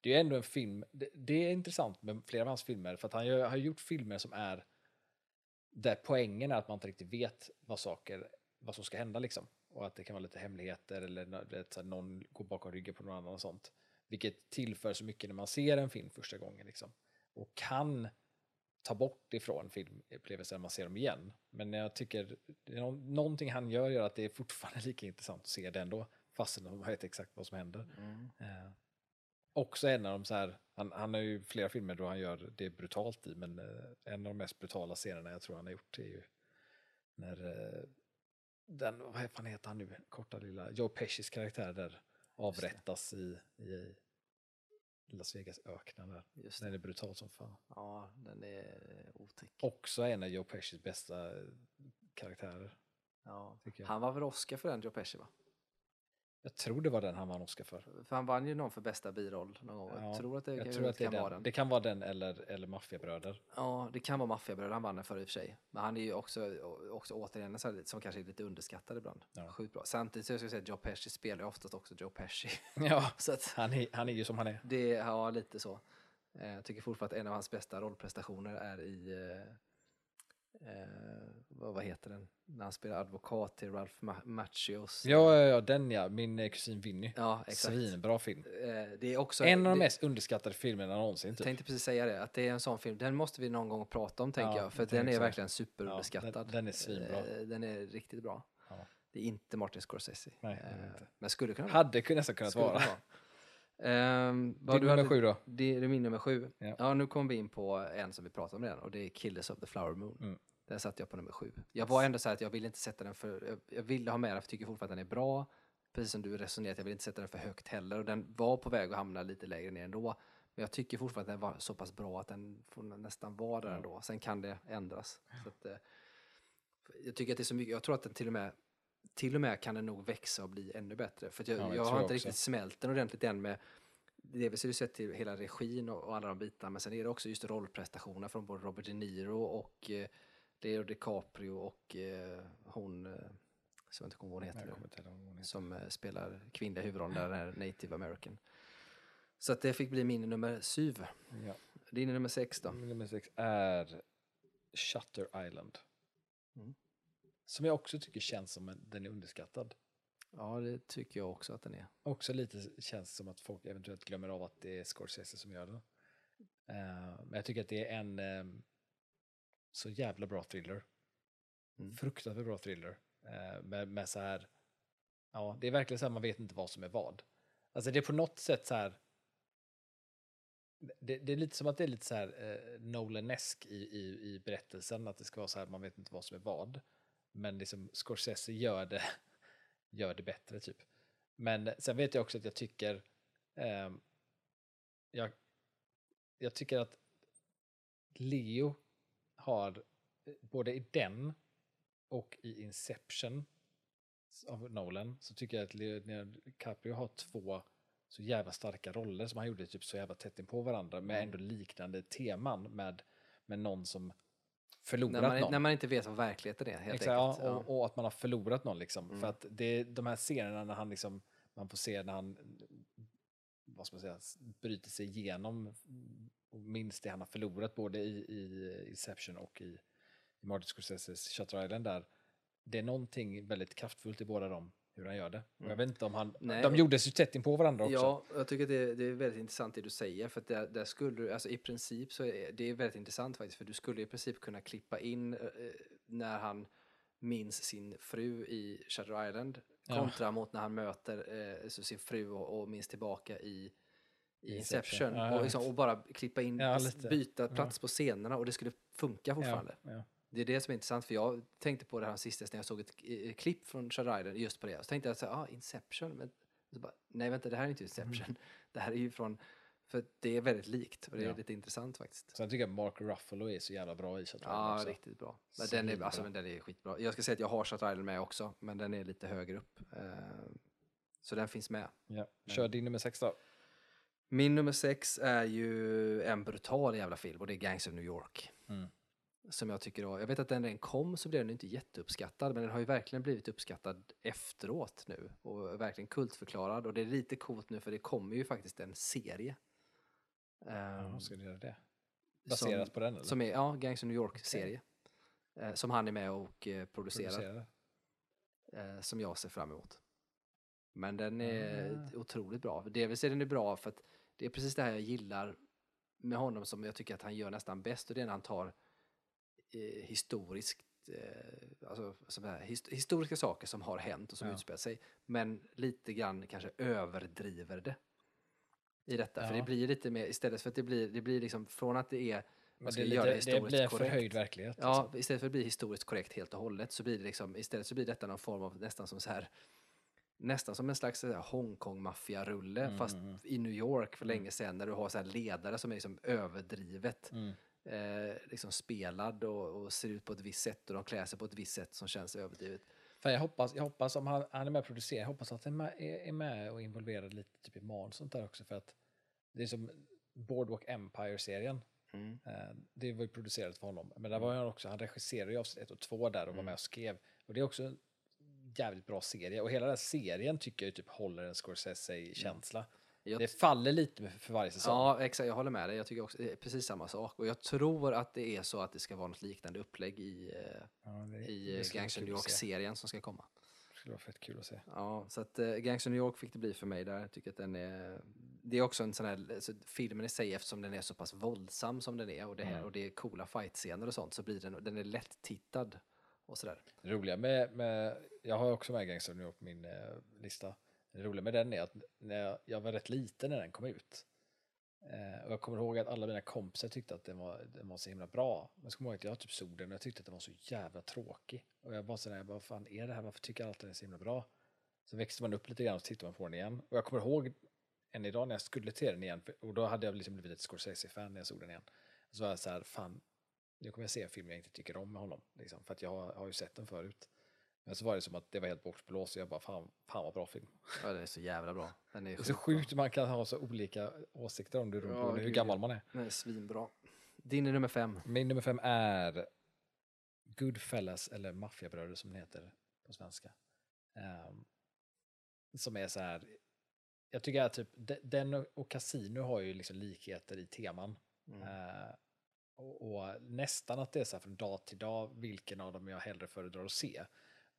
det är ändå en film, det, det är intressant med flera av hans filmer för att han gör, har gjort filmer som är där poängen är att man inte riktigt vet vad saker, vad som ska hända liksom. Och att det kan vara lite hemligheter eller vet, så här, någon går bakom ryggen på någon annan och sånt. Vilket tillför så mycket när man ser en film första gången liksom. Och kan ta bort ifrån filmupplevelsen när man ser dem igen. Men jag tycker någonting han gör gör att det är fortfarande lika intressant att se det ändå. Fastän de vet exakt vad som händer. Mm. Eh, också en av de så här, han, han har ju flera filmer då han gör det brutalt i, men eh, en av de mest brutala scenerna jag tror han har gjort är ju när eh, den, vad fan heter han nu, korta lilla, Joe Pescis karaktär där avrättas i, i Las Vegas-öknen där. Just Den är brutal som fan. Ja, den är otäck. Också en av Joe Pescis bästa karaktärer. Ja. Han var väl Oscar för den, Joe Pesci va? Jag tror det var den han vann Oscar för. För han vann ju någon för bästa biroll någon gång. Ja, jag tror att det, Jag tror att det, kan vara den. den. Det kan vara den eller, eller Maffiabröder. Ja, det kan vara Maffiabröder han vann den för i och för sig. Men han är ju också, också återigen en som kanske är lite underskattad ibland. Ja. Sjukt bra. Samtidigt så ska jag säga att Joe Pesci spelar ju oftast också Joe Pesci. Ja, så att han är, han är ju som han är. det, ja lite så. Eh, Jag tycker fortfarande att en av hans bästa rollprestationer är i, eh, vad, vad heter den? När han spelar advokat till Ralph Ma- Macchios. Ja, ja, ja, den ja. Min eh, kusin Vinny. ja exakt. Svinbra film. Eh, Det är också, En av de det- mest underskattade filmerna någonsin. Typ. tänkte precis säga det, att det är en sån film, den måste vi någon gång prata om tänker Ja, jag, för jag den är verkligen superunderskattad. Ja, den- den är svinbra. Eh, Den är riktigt bra. Det är inte Martin Scorsese. Nej, det Eh, inte. Men skulle kunna vara. Hade nästan kunnat Skulle vara. Vad Din du nummer hade- sju då? Det är min nummer sju. Ja. Ja. nu kommer vi in på en som vi pratade om redan och det är Killers of the Flower Moon. Mm. Den satte jag på nummer sju. Jag var ändå så här att jag ville inte sätta den för, jag, jag ville ha med den för jag tycker fortfarande att den är bra. Precis som du resonerat, jag vill inte sätta den för högt heller och den var på väg att hamna lite lägre ner ändå. Men jag tycker fortfarande att den var så pass bra att den får nästan vara där Ja. ändå. Sen kan det ändras. Så att, eh, jag tycker att det är så mycket, jag tror att den till och med till och med kan den nog växa och bli ännu bättre. För jag, Ja, jag tror har jag inte också. riktigt smält den ordentligt än med Delvis är det sett till hela regin och, och alla de bitarna, men sen är det också just rollprestationerna från både Robert De Niro och eh, Leo DiCaprio och eh, hon, eh, som jag inte kommer ihåg vad hon Jag heter, hon heter. som eh, spelar kvinnliga huvudrollen där, den här native american. Så att det fick bli min nummer syv. Ja. Din nummer sex då? Min nummer sex är Shutter Island. Mm. Som jag också tycker känns som en, den är underskattad. Ja, det tycker jag också att den är. Också lite känns som att folk eventuellt glömmer av att det är Scorsese som gör den. Eh, men jag tycker att det är en ehm, så jävla bra thriller. Mm. Fruktansvärt bra thriller. Eh, med, med så här, ja, det är verkligen så här man vet inte vad som är vad. Alltså det är på något sätt så här, det, det är lite som att det är lite så här eh, Nolan-esk i, i, i berättelsen, att det ska vara så här, man vet inte vad som är vad. Men liksom Scorsese gör det, gör det bättre typ. Men sen vet jag också att jag tycker, ehm, jag, jag tycker att Leo har, eh, både i den och i Inception av Nolan, så tycker jag att Leonardo DiCaprio har två så jävla starka roller som han gjorde typ så jävla tätt in på varandra med ändå liknande teman med, med någon som förlorat När man, någon. när man inte vet vad verkligheten är helt Exakt, enkelt. ja, och, och att man har förlorat någon liksom. Mm. För att det är de här scenerna när han liksom, man får se när han, vad ska man säga, bryter sig igenom och minns det han har förlorat både i, i Inception och i, i Martin Scorseses Shutter Island där. Det är någonting väldigt kraftfullt i båda dem, hur han gör det. Och jag Mm. vet inte om han, Nej, de gjordes ju tätt in på varandra också. Ja, jag tycker att det, det är väldigt intressant det du säger. För att där, där skulle du, alltså i princip så är det är väldigt intressant faktiskt. För du skulle i princip kunna klippa in eh, när han minns sin fru i Shutter Island. Ja. Kontra mot när han möter eh, sin fru och, och minns tillbaka i, i Inception. Inception. Ja, och, ja, liksom, och bara klippa in, Ja, byta Ja. plats på scenerna och det skulle funka fortfarande. Ja, ja. Det är det som är intressant, för jag tänkte på det här sista när jag såg ett eh, klipp från Island just på det. Så tänkte jag så här, ah, Inception, men bara, nej vänta, det här är inte Inception. Det här är ju från, för det är väldigt likt och det är Ja. lite intressant faktiskt. Sen tycker jag Mark Ruffalo är så jävla bra i Shutter Ja, också. riktigt bra. Men den, är, alltså, men den är skitbra. Jag ska säga att jag har Shutter med också, men den är lite högre upp. Eh, Så den finns med. Ja. Kör din nummer sex då. Min nummer sex är ju en brutal jävla film och det är Gangs of New York. Mm. Som jag tycker, jag vet att när den kom så blev den inte jätteuppskattad, men den har ju verkligen blivit uppskattad efteråt nu och verkligen kultförklarad. Och det är lite coolt nu för det kommer ju faktiskt en serie. Ja, Ehm, ska du göra det? Baserat som, på den eller? som är, ja, Gangs of New York-serie. Eh, som han är med och eh, producerar. Producerar? eh, som jag ser fram emot. Men den är Ah. otroligt bra. Delvis är den är bra för att det är precis det här jag gillar med honom som jag tycker att han gör nästan bäst och det är när han tar eh, historiskt eh, alltså, här, his, historiska saker som har hänt och som Ja. utspelar sig men lite grann kanske överdriver det i detta. För Ja. det blir lite mer, istället för att det blir, det blir liksom från att det är Men ska det, lite, det det blir korrekt. förhöjd verklighet. Ja, liksom. istället för att bli historiskt korrekt helt och hållet så blir det liksom, istället så blir detta någon form av nästan som så här nästan som en slags Hongkong-maffiarulle Mm, fast mm, mm. i New York för Mm. länge sedan när du har så här ledare som är liksom överdrivet Mm. Eh, liksom spelad och, och ser ut på ett visst sätt och de klär sig på ett visst sätt som känns överdrivet. Fan, jag, hoppas, jag hoppas om han, han är med och producerar, jag hoppas att han är med, och involverad lite typ i manus och sånt där också för att det är som Boardwalk Empire-serien. Eh, det var ju producerat för honom. Men där var han också, han regisserade ju avsnitt ett och två där och var Mm. med och skrev. Och det är också en jävligt bra serie. Och hela den serien tycker jag typ håller en Scorsese-känsla. Jag, Det faller lite för varje säsong. ja, exakt, jag håller med dig. Jag tycker också precis samma sak. Och jag tror att det är så att det ska vara något liknande upplägg i, eh, Ja, det, i det skulle vara Gangs of kul New. York-serien som ska komma. Det skulle vara fett kul att se. Ja, så att uh, Gangs of New York fick det bli för mig där. Jag tycker att den är... Det är också en sån här, alltså, filmen i sig eftersom den är så pass våldsam som den är och det, här, Mm. och det är coola fight-scener och sånt så blir den, den är lätt-tittad och sådär. Det roliga med, med jag har också med Gangster New York på min eh, lista. Det roliga med den är att när jag, jag var rätt liten när den kom ut. Eh, och jag kommer ihåg att alla mina kompisar tyckte att den var, den var så himla bra. Men så kommer jag ihåg att jag typ såg den och jag tyckte att den var så jävla tråkig. Och jag bara sådär, jag bara, vad fan är det här? Varför tycker alla att den är så himla bra? Så växte man upp lite grann och tittade man på den igen. Och jag kommer ihåg än idag när jag skulle till den igen, och då hade jag liksom blivit ett Scorsese-fan när jag såg den igen. Så var jag så här, fan, nu kommer jag se en film jag inte tycker om med honom, liksom, för att jag har, har ju sett den förut. Men så var det som att det var helt bortblåst och jag bara, fan, fan vad bra film. Ja, den är så jävla bra. Den är Det är så sjukt man kan ha så olika åsikter om det Ja, hur gammal man är. Den är svinbra. Din är nummer fem. Min nummer fem är Goodfellas, eller Maffiabröder som den heter på svenska. Ehm, som är så här, jag tycker att typ, de- den och- Casino har ju liksom likheter i teman. Mm. Eh, och, och nästan att det är så här från dag till dag vilken av dem jag hellre föredrar att se.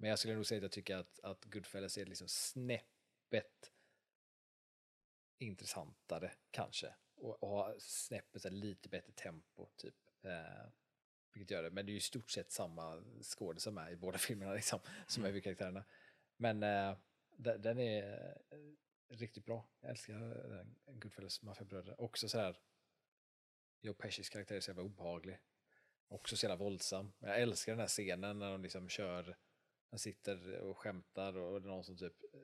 Men jag skulle nog säga att jag tycker att, att Goodfellas är liksom snäppet intressantare kanske. Och, och har snäppet lite bättre tempo typ. Eh, vilket gör det. Men det är ju i stort sett samma skådisar med i båda filmerna liksom, som är huvudkaraktärerna. Men eh, den, den är eh, riktigt bra. Jag älskar den Goodfellas Maffiabröder. Också så här Joe Pescis karaktär är så jävla obehaglig. Också så jävla våldsam. Jag älskar den här scenen när de liksom kör, de sitter och skämtar och det är någon som typ eh,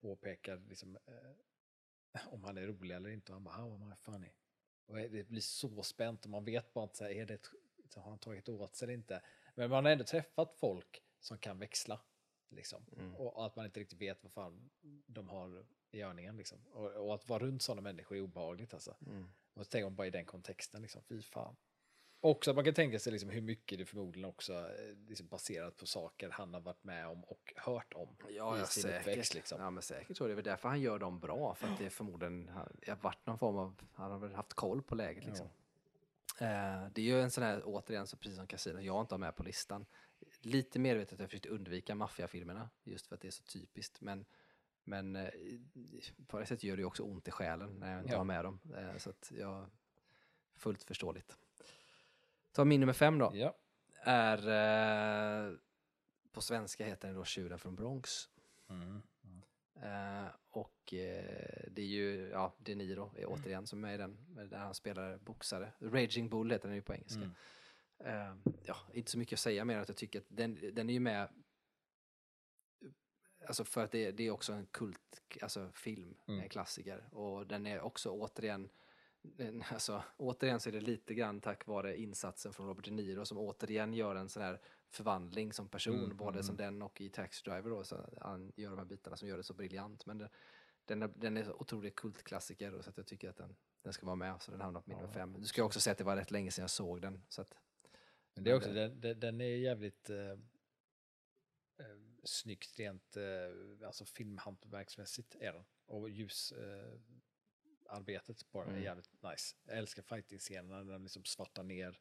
påpekar liksom, eh, om han är rolig eller inte. Och han bara, how am I funny? Och det blir så spänt och man vet bara inte, så här, är det ett, så har han tagit åt sig eller inte? Men man har ändå träffat folk som kan växla. Liksom. Mm. Och att man inte riktigt vet vad fan de har i görningen. Liksom. Och, och att vara runt sådana människor är obehagligt alltså. Mm. Och tänker man bara i den kontexten, liksom, fy fan. Också att man kan tänka sig liksom hur mycket det förmodligen också är liksom baserat på saker han har varit med om och hört om Ja, i ja sin säkert. uppväxt. Liksom. Ja, men säkert så. Det är väl därför han gör dem bra. För att det är förmodligen det har varit någon form av, han har väl haft koll på läget liksom. Eh, det är ju en sån här, återigen, så precis som Casino, jag inte har med på listan. Lite medvetet har jag försökt undvika maffiafilmerna, just för att det är så typiskt. Men, men eh, på ett sätt gör det ju också ont i själen när jag inte Ja. har med dem. Eh, så att jag, fullt förståeligt. Ta min nummer fem då Ja. är eh, på svenska heter den då Tjuren från Bronx. Mm. Eh, och eh, det är ju, ja, De Niro är återigen som är med i den, där han spelar boxare. Raging Bull heter den ju på engelska. Mm. Eh, ja, inte så mycket att säga mer än att jag tycker att den, den är ju med, alltså för att det, det är också en kult, alltså film, Mm. en klassiker. Och den är också återigen, alltså, återigen så är det lite grann tack vare insatsen från Robert De Niro som återigen gör en sån här förvandling som person, Mm, både mm, som den och i Taxi Driver då, så han gör de här bitarna som gör det så briljant. Men det, den, är, den är så otrolig kultklassiker och så jag tycker att den, den ska vara med, så den hamnar på min Ja. nummer fem. Du ska jag också säga att det var rätt länge sedan jag såg den, så att Men det är också, den, den, den är jävligt eh, eh, snyggt rent eh, alltså filmhantverksmässigt är den. Och ljusarbetet eh, arbetet på den är Mm. jävligt nice. Jag älskar fighting-scenerna när den liksom svartar ner.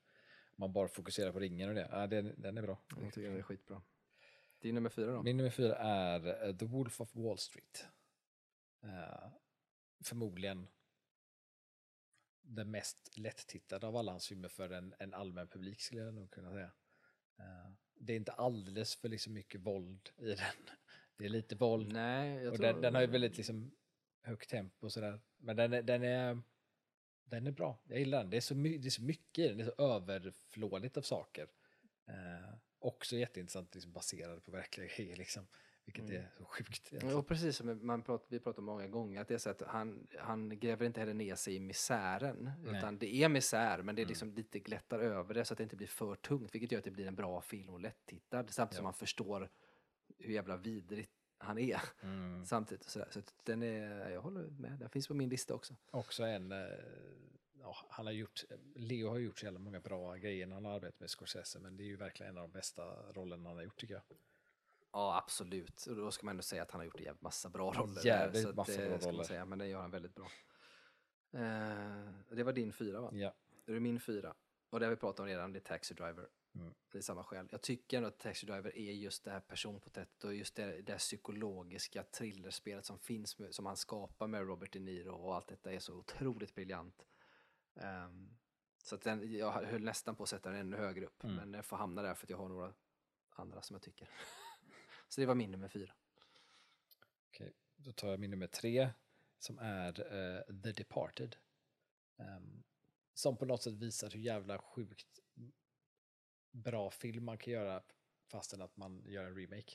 Man bara fokuserar på ringen och det. Ja, den, den är bra. jag tycker den är skitbra. Din nummer fyra då? Min nummer fyra är eh, The Wolf of Wall Street. Eh, förmodligen den mest lättittade av alla hans filmer för en, en allmän publik skulle jag nog kunna säga. Eh, det är inte alldeles för liksom mycket våld i den. Det är lite våld Nej, jag och tror... den, den har ju väldigt liksom högt tempo och sådär. Men den är, den är den är bra. Jag gillar den. Det är så, my, det är så mycket i den. Det är så överflådigt av saker. Eh, också jätteintressant liksom, baserade på verkliga grejer. Liksom, vilket Mm. är så sjukt. Egentligen. och precis som man prat, vi pratar om många gånger, att det är så att han, han gräver inte heller ner sig i misären. Nej. Utan det är misär, men det är Mm. liksom lite glättar över det så att det inte blir för tungt, vilket gör att det blir en bra film och lättittad. Samtidigt som Ja. man förstår hur jävla vidrigt han är. Mm. Samtidigt, så, där. så den är, jag håller med, den finns på min lista också. Också en, eh, ja, han har gjort, Leo har gjort så jävla många bra grejer när han har arbetat med Scorsese, men det är ju verkligen en av de bästa rollerna han har gjort tycker jag. Ja, absolut. Och då ska man ändå säga att han har gjort en jävligt massa bra roller. Jävligt där, massa det bra roller. Säga, men det gör han väldigt bra. Eh, det var din fyra va? Ja. Då är det min fyra. Och det har vi pratat om redan, det är Taxi Driver. Mm. Det är samma skäl. Jag tycker ändå att Taxi Driver är just det här personporträttet och just det, det här psykologiska thrillerspelet som finns, med, som han skapar med Robert De Niro och allt detta är så otroligt briljant. Ehm, så att den, jag höll nästan på att sätta den ännu högre upp, Mm. men jag får hamna där för att jag har några andra som jag tycker. så det var min nummer fyra. Okej, då tar jag min nummer tre som är eh, The Departed. Ehm, som på något sätt visar hur jävla sjukt bra film man kan göra fastän att man gör en remake.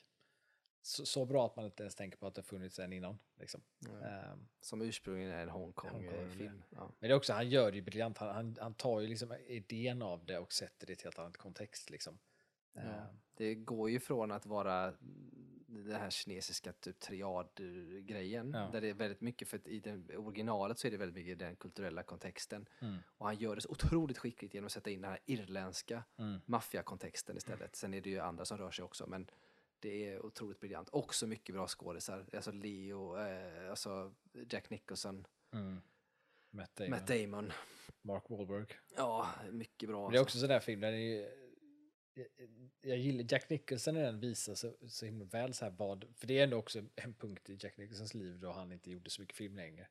så, så bra att man inte ens tänker på att det funnits en innan. Liksom. Ja. Ehm, Som ursprungligen är en Hongkong-film. Hongkong, ja. men det är också, han gör det ju briljant. Han, han, han tar ju liksom idén av det och sätter det i ett helt annat kontext. Liksom. Ja. Ehm, Det går ju från att vara den här kinesiska typ triad-grejen, Ja. där det är väldigt mycket, för i den, originalet så är det väldigt mycket den kulturella kontexten. Mm. Och han gör det så otroligt skickligt genom att sätta in den här irländska Mm. maffiakontexten istället. Sen är det ju andra som rör sig också, men det är otroligt briljant. Också mycket bra skådisar, alltså Leo, eh, alltså Jack Nicholson, Mm. Matt Damon, Matt Damon. Mark Wahlberg. Ja, mycket bra. Det är alltså. också sån där film där det är, jag, gillar Jack Nicholson när den visar så, så himla väl så här vad, för det är ändå också en punkt i Jack Nicholsons liv då han inte gjorde så mycket film längre.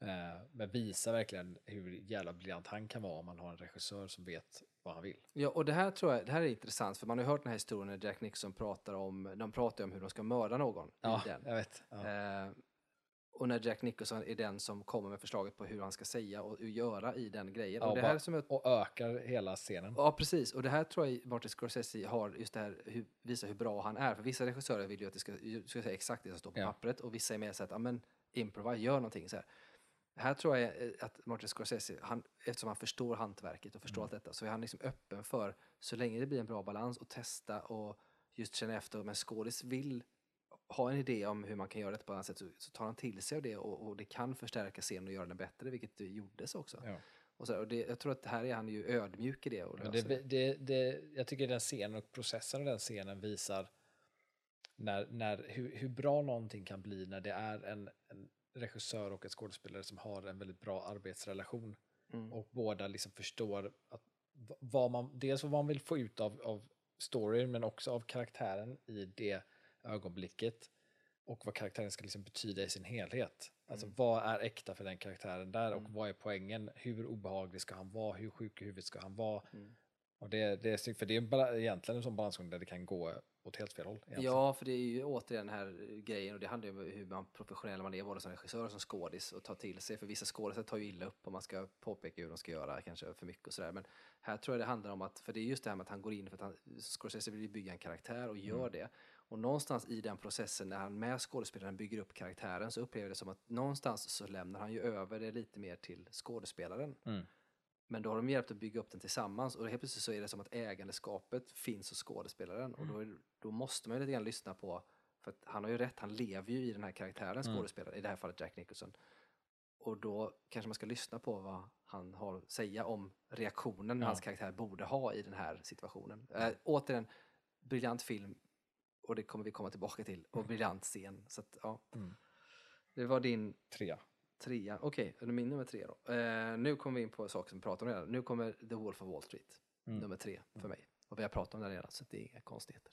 Eh, men visar verkligen hur jävla briljant han kan vara om man har en regissör som vet vad han vill. Ja, och det här tror jag, det här är intressant, för man har ju hört den här historien när Jack Nixon pratar om, de pratar om hur de ska mörda någon Ja, i den. jag vet. Ja. Eh, och när Jack Nicholson är den som kommer med förslaget på hur han ska säga och göra i den grejen. Ja, och det bara- här som jag, Och ökar hela scenen. ja, precis. Och det här tror jag Martin Scorsese har just det här, hur, visar hur bra han är. För vissa regissörer vill ju att det ska, ska säga exakt det som står på Ja. pappret och vissa är mer så att, ja men, improvise, gör någonting så här. Här tror jag att Martin Scorsese, han, eftersom han förstår hantverket och förstår Mm. allt detta, så är han liksom öppen för, så länge det blir en bra balans, och testa och just känna efter om en skådis vill ha en idé om hur man kan göra det på ett annat sätt, så, så tar han till sig av det och, och det kan förstärka scenen och göra den bättre, vilket det gjordes också. Ja. Och så, och det, jag tror att här är han ju ödmjuk i det. Och löser det, det, det, jag tycker den scenen och processen av den scenen visar när, när, hur, hur bra någonting kan bli när det är en, en regissör och en skådespelare som har en väldigt bra arbetsrelation Mm. och båda liksom förstår att vad man, dels vad man vill få ut av, av storyn men också av karaktären i det ögonblicket och vad karaktären ska liksom betyda i sin helhet. Alltså Mm. vad är äkta för den karaktären där och Mm. vad är poängen? Hur obehaglig ska han vara? Hur sjuk i huvudet ska han vara? Mm. Och det, det är snyggt, för det är egentligen en sån balansgång där det kan gå åt helt fel håll. egentligen. Ja, för det är ju återigen den här grejen och det handlar ju om hur man professionell man är, både som regissör och som skådis och ta till sig. För vissa skådisar tar ju illa upp om man ska påpeka hur de ska göra, kanske för mycket och sådär. Men här tror jag det handlar om att, för det är just det här med att han går in för att han, Scorsese vill bygga en karaktär och gör Mm. det. Och någonstans i den processen, när han med skådespelaren bygger upp karaktären, så upplever jag det som att någonstans så lämnar han ju över det lite mer till skådespelaren. Mm. Men då har de hjälpt att bygga upp den tillsammans och helt plötsligt så är det som att ägandeskapet finns hos skådespelaren. Och då, är, då måste man ju lite grann lyssna på, för att han har ju rätt, han lever ju i den här karaktären Mm. skådespelaren, i det här fallet Jack Nicholson. Och då kanske man ska lyssna på vad han har att säga om reaktionen Ja. hans karaktär borde ha i den här situationen. Äh, återigen, briljant film och det kommer vi komma tillbaka till. Och briljant scen. Så att, ja. Mm. Det var din Trea. Trea, okej, okay, min nummer tre då. Eh, nu kommer vi in på saker som vi pratade om redan. Nu kommer The Wolf of Wall Street, Mm. nummer tre för mig. Och vi har pratat om den redan, så det är inga konstigheter.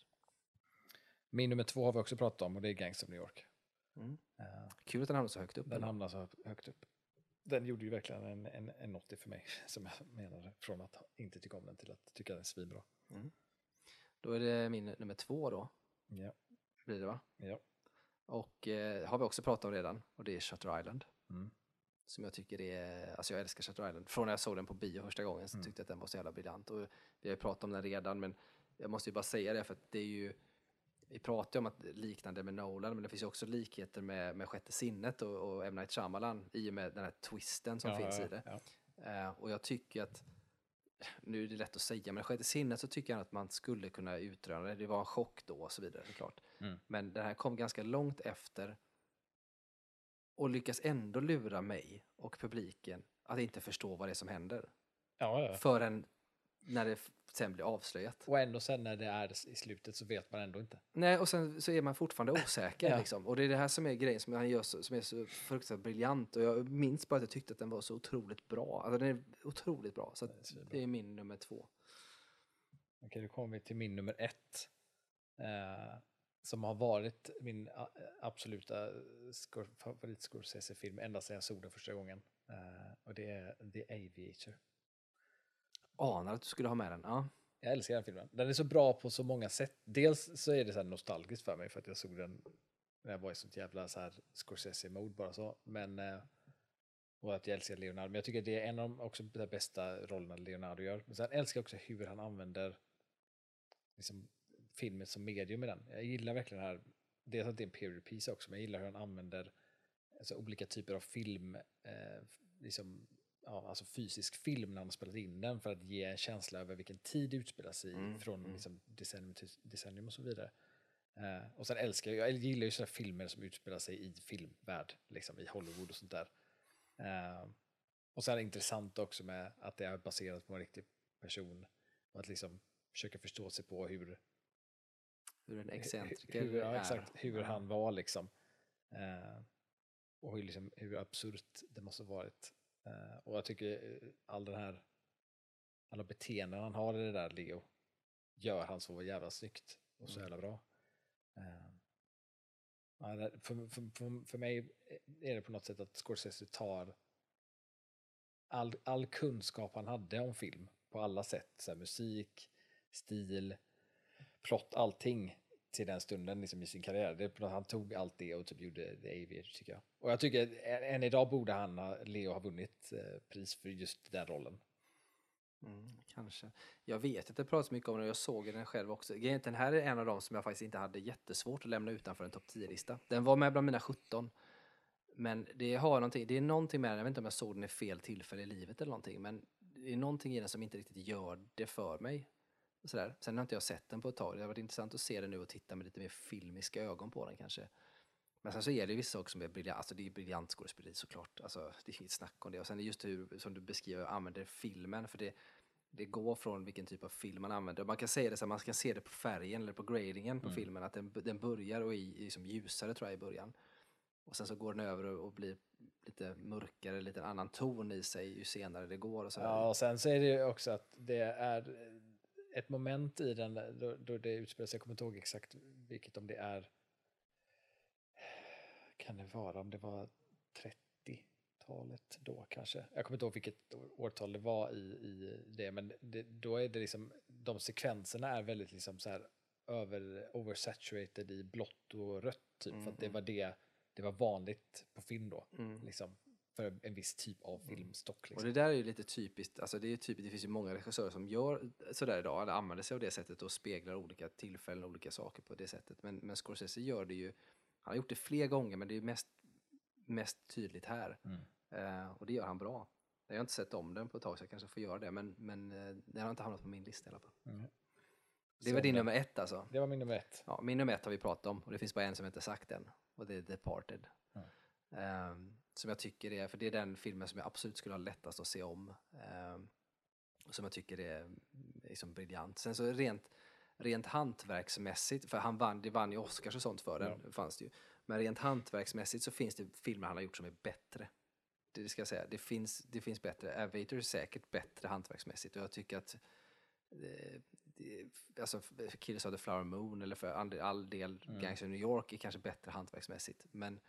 Min nummer två har vi också pratat om och det är Gangs of New York. Mm. Eh, Kul att den hamnar så högt upp. Den ändå. hamnar så högt upp. Den gjorde ju verkligen en, en, en 80 för mig, som jag menade, från att inte tycka om den till att tycka den är svinbra. Då är det min nummer två då, Ja, blir det va? ja. Och eh, har vi också pratat om redan, och det är Shutter Island. Mm. Som jag tycker är, alltså jag älskar Shutter Island. Från när jag såg den på bio första gången så Mm. tyckte jag att den var så jävla briljant. Och vi har ju pratat om den redan, men jag måste ju bara säga det för att det är ju, vi pratar ju om att liknande med Nolan, men det finns ju också likheter med, med Sjätte sinnet och, och M. Night Shyamalan i och med den här twisten som Ja, finns i det. ja. Eh, och jag tycker att, nu är det lätt att säga, men Sjätte sinnet så tycker jag att man skulle kunna utröna det. Det var en chock då och så vidare såklart. Mm. Men den här kom ganska långt efter och lyckas ändå lura mig och publiken att inte förstå vad det är som händer. Ja, ja. Förrän när det sen blir avslöjat. Och ändå sen när det är i slutet så vet man ändå inte. Nej, och sen så är man fortfarande osäker. Ja. liksom. Och det är det här som är grejen som han gör så, som är så fruktansvärt briljant. Och jag minns bara att jag tyckte att den var så otroligt bra. Alltså den är otroligt bra. Så Den är svinbra. det är min nummer två. Okej, då kommer vi till min nummer ett. Eh, som har varit min a- absoluta favorit Scorsese-film ända sedan jag såg den första gången. Eh, och det är The Aviator. Anar att du skulle ha med den. Ja. Jag älskar den filmen. Den är så bra på så många sätt. Dels så är det så här nostalgiskt för mig för att jag såg den när jag var i sånt jävla så här Scorsese-mode bara så. Men eh, och att jag älskar Leonardo. Men jag tycker det är en av de också de bästa rollerna Leonardo gör. Men sen älskar jag också hur han använder liksom, filmen som medium i den. Jag gillar verkligen det här dels att det är en period piece också, men jag gillar hur han använder alltså, olika typer av film, eh, liksom, ja, alltså fysisk film när har spelat in den för att ge en känsla över vilken tid det utspelar sig i, Mm, från mm. Liksom, decennium till decennium och så vidare. Eh, och sen älskar jag, jag gillar ju sådana filmer som utspelar sig i filmvärld, liksom i Hollywood och sånt där. Eh, och sen är det intressant också med att det är baserat på en riktig person och att liksom försöka förstå sig på hur, Hur en excentriker hur, ja, är. exakt, hur Ja. han var liksom. Eh, och hur, liksom, hur absurt det måste ha varit. Eh, och jag tycker eh, all den här, alla beteenden han har i det där Leo gör han så jävla snyggt och så Mm. jävla bra. Eh, för, för, för, för mig är det på något sätt att Scorsese tar all, all kunskap han hade om film på alla sätt, så musik, stil, plott, allting till den stunden liksom, i sin karriär. Det, han tog allt det och typ gjorde The Aviator tycker jag. Och jag tycker än än idag borde han, ha- Leo, ha vunnit eh, pris för just den rollen. Mm, kanske. Jag vet att det pratas mycket om den och jag såg den själv också. Den här är en av dem som jag faktiskt inte hade jättesvårt att lämna utanför en topp 10-lista. Den var med bland mina 17. Men det har någonting, det är någonting med den, jag vet inte om jag såg den i fel tillfälle i livet eller någonting, men det är någonting i den som inte riktigt gör det för mig. Sådär. Sen har inte jag sett den på ett tag. Det har varit intressant att se den nu och titta med lite mer filmiska ögon på den kanske. Men sen så är det vissa saker som är briljant, alltså det är briljant skådespeleri såklart. Alltså det är inget snack om det. Och sen är just hur, som du beskriver, använder filmen. För det, det går från vilken typ av film man använder. Man kan säga det så här, man kan se det på färgen eller på gradingen på Mm. filmen. Att den, den börjar och är liksom ljusare tror jag i början. Och sen så går den över och, och blir lite mörkare, lite annan ton i sig ju senare det går. Och så Ja, och sen så är det ju också att det är ett moment i den då, då det utspelar sig, jag kommer inte ihåg exakt vilket, om det är, kan det vara, om det var 30-talet då kanske. Jag kommer inte ihåg vilket årtal det var i, i det, men det, då är det liksom, de sekvenserna är väldigt liksom så här över, oversaturated i blått och rött typ, för att det Mm, var det, det var vanligt på film då, Mm. liksom, för en viss typ av filmstock. Och Liksom. det där är ju lite typiskt, alltså det är typiskt, det finns ju många regissörer som gör sådär idag, eller använder sig av det sättet och speglar olika tillfällen, olika saker på det sättet. Men, men Scorsese gör det ju, han har gjort det fler gånger, men det är mest, mest tydligt här. Mm. Eh, och det gör han bra. Jag har inte sett om den på ett tag så jag kanske får göra det, men, men eh, den har inte hamnat på min lista i alla fall. Mm. Det var din nummer ett alltså? Det var min nummer ett. Ja, min nummer ett har vi pratat om och det finns bara en som jag inte sagt än och det är Departed. Mm. Som jag tycker är, för det är den filmen som jag absolut skulle ha lättast att se om. Um, som jag tycker är liksom briljant. Sen så rent, rent hantverksmässigt, för han vann, det vann ju Oscars och sånt för den, fanns det ju. Men rent hantverksmässigt så finns det filmer han har gjort som är bättre. Det, ska jag säga, det finns, det finns bättre. Aviator är säkert bättre hantverksmässigt och jag tycker att eh, det, alltså Killers of the Flower Moon eller för all, all del Mm. Gangs of New York är kanske bättre hantverksmässigt. Men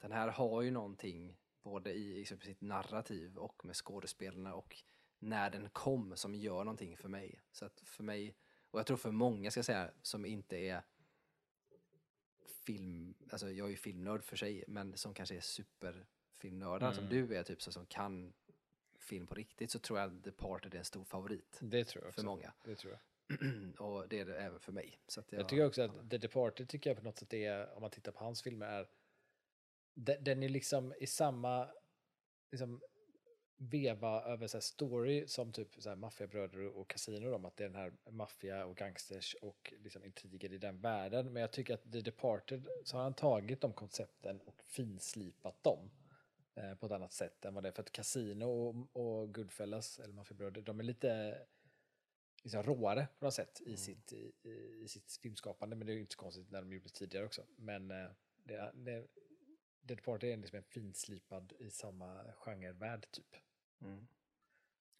den här har ju någonting både i liksom, sitt narrativ och med skådespelarna och när den kom som gör någonting för mig. Så att för mig, och jag tror för många ska jag säga, som inte är film, alltså jag är ju filmnörd för sig, men som kanske är superfilmnördar som Mm. du är, typ så som kan film på riktigt, så tror jag att Departed är en stor favorit Det tror jag också. för många. Det tror jag. och det är det även för mig. Så jag, Jag tycker också att The Departed tycker jag på något sätt är, om man tittar på hans filmer, är de- den är liksom i samma liksom, veva över så story som typ så här maffiabröder och kasino om att det är den här maffia och gangsters och liksom intriger i den världen. Men jag tycker att The Departed så har han tagit de koncepten och finslipat dem eh, på ett annat sätt än vad det är. För att Casino och, och Goodfellas, eller Maffiabröder, de är lite liksom råare på något sätt i, sitt, i, i sitt filmskapande. Men det är ju inte så konstigt när de gjordes tidigare också. Men eh, det, det, The Departed är liksom en finslipad i samma genrevärld typ. Mm.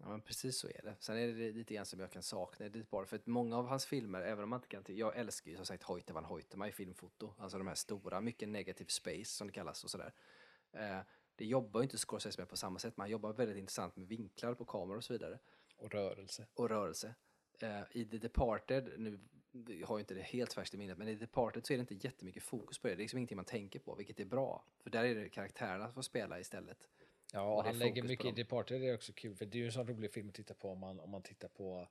Ja, men precis så är det. Sen är det lite grann som jag kan sakna i Deep Bar, för att många av hans filmer, även om man inte kan... Jag älskar ju som sagt Hoyte van Hoytema i filmfoto, alltså de här stora, mycket negative space som det kallas och sådär. Eh, det jobbar ju inte Scorsese med på samma sätt, men han jobbar väldigt intressant med vinklar på kameror och så vidare. Och rörelse. och rörelse. Eh, I The Departed, nu jag har jag inte det helt färskt i minnet, men i Departed så är det inte jättemycket fokus på det. Det är liksom ingenting man tänker på, vilket är bra. För där är det karaktärerna som får spela istället. Ja, han lägger mycket i. Departed, det är också kul, för det är ju en sån rolig film att titta på om man, om man tittar på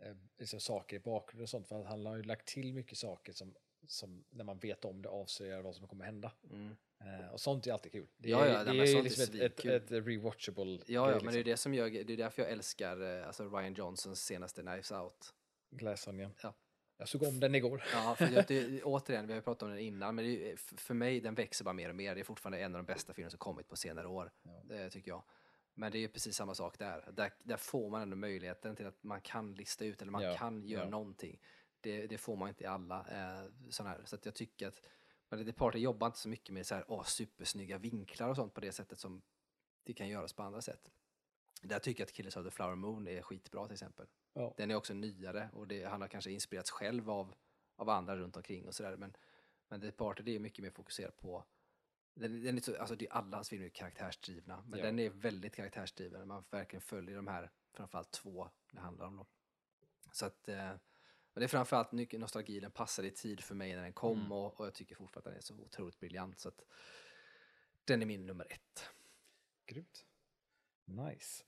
eh, liksom saker i bakgrunden och sånt, för han har ju lagt till mycket saker som som när man vet om det avslöjar vad som kommer hända. Mm. Eh, och sånt är alltid kul. Det Ja, är, ja, det nej, är ju liksom ett, ett, ett rewatchable Ja, ja grej, men det är liksom. det som gör, det är därför jag älskar eh, alltså Ryan Johnsons senaste Knives Out. Glass Onion. Ja. Jag såg om den igår. Ja, för jag, det, återigen, vi har ju pratat om den innan, men det för mig den växer bara mer och mer. Det är fortfarande en av de bästa filmerna som kommit på senare år, det tycker jag. Men det är ju precis samma sak där. där. Där får man ändå möjligheten till att man kan lista ut eller man Ja, kan göra ja. någonting. Det, det får man inte i alla eh, sådana här. Så jag tycker att men det Party jobbar inte så mycket med så här, åh, supersnygga vinklar och sånt på det sättet som det kan göras på andra sätt. Där tycker jag att Killers of the Flower Moon är skitbra till exempel. Ja. Den är också nyare och det, han har kanske inspirerats själv av, av andra runt omkring och sådär. Men, men The det är mycket mer fokuserat på den, den är så, alltså det är alla hans filmer är karaktärsdrivna, men Ja. den är väldigt karaktärsdriven. Man verkligen följer de här, framförallt två det handlar om. Då. Så att, eh, men det är framförallt mycket nostalgi, den passade i tid för mig när den kom Mm. och, och jag tycker fortfarande att den är så otroligt briljant. Så att, den är min nummer ett. Grymt. Nice.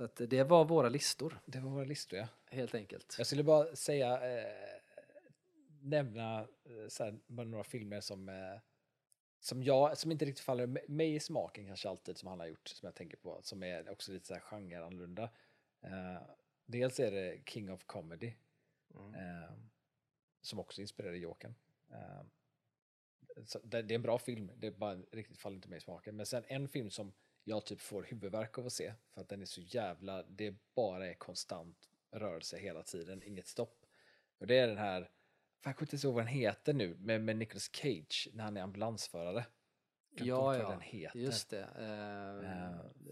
Så att det var våra listor, Det var våra listor ja. helt enkelt. Jag skulle bara säga, eh, nämna eh, så här, bara några filmer som, eh, som jag, som inte riktigt faller mig i smaken kanske alltid, som han har gjort, som jag tänker på, som är också lite så här genreannorlunda. Eh, dels är det King of Comedy, Mm. eh, som också inspirerade Jokern. Eh, det, det är en bra film, det är bara riktigt faller inte mig i smaken. Men sen en film som jag typ får huvudvärk av att se, för att den är så jävla, det bara är konstant rörelse hela tiden, inget stopp. Och det är den här, fan, jag kommer inte ihåg vad den heter nu, med, med Nicolas Cage när han är ambulansförare. Ja, ja, den heter. just det.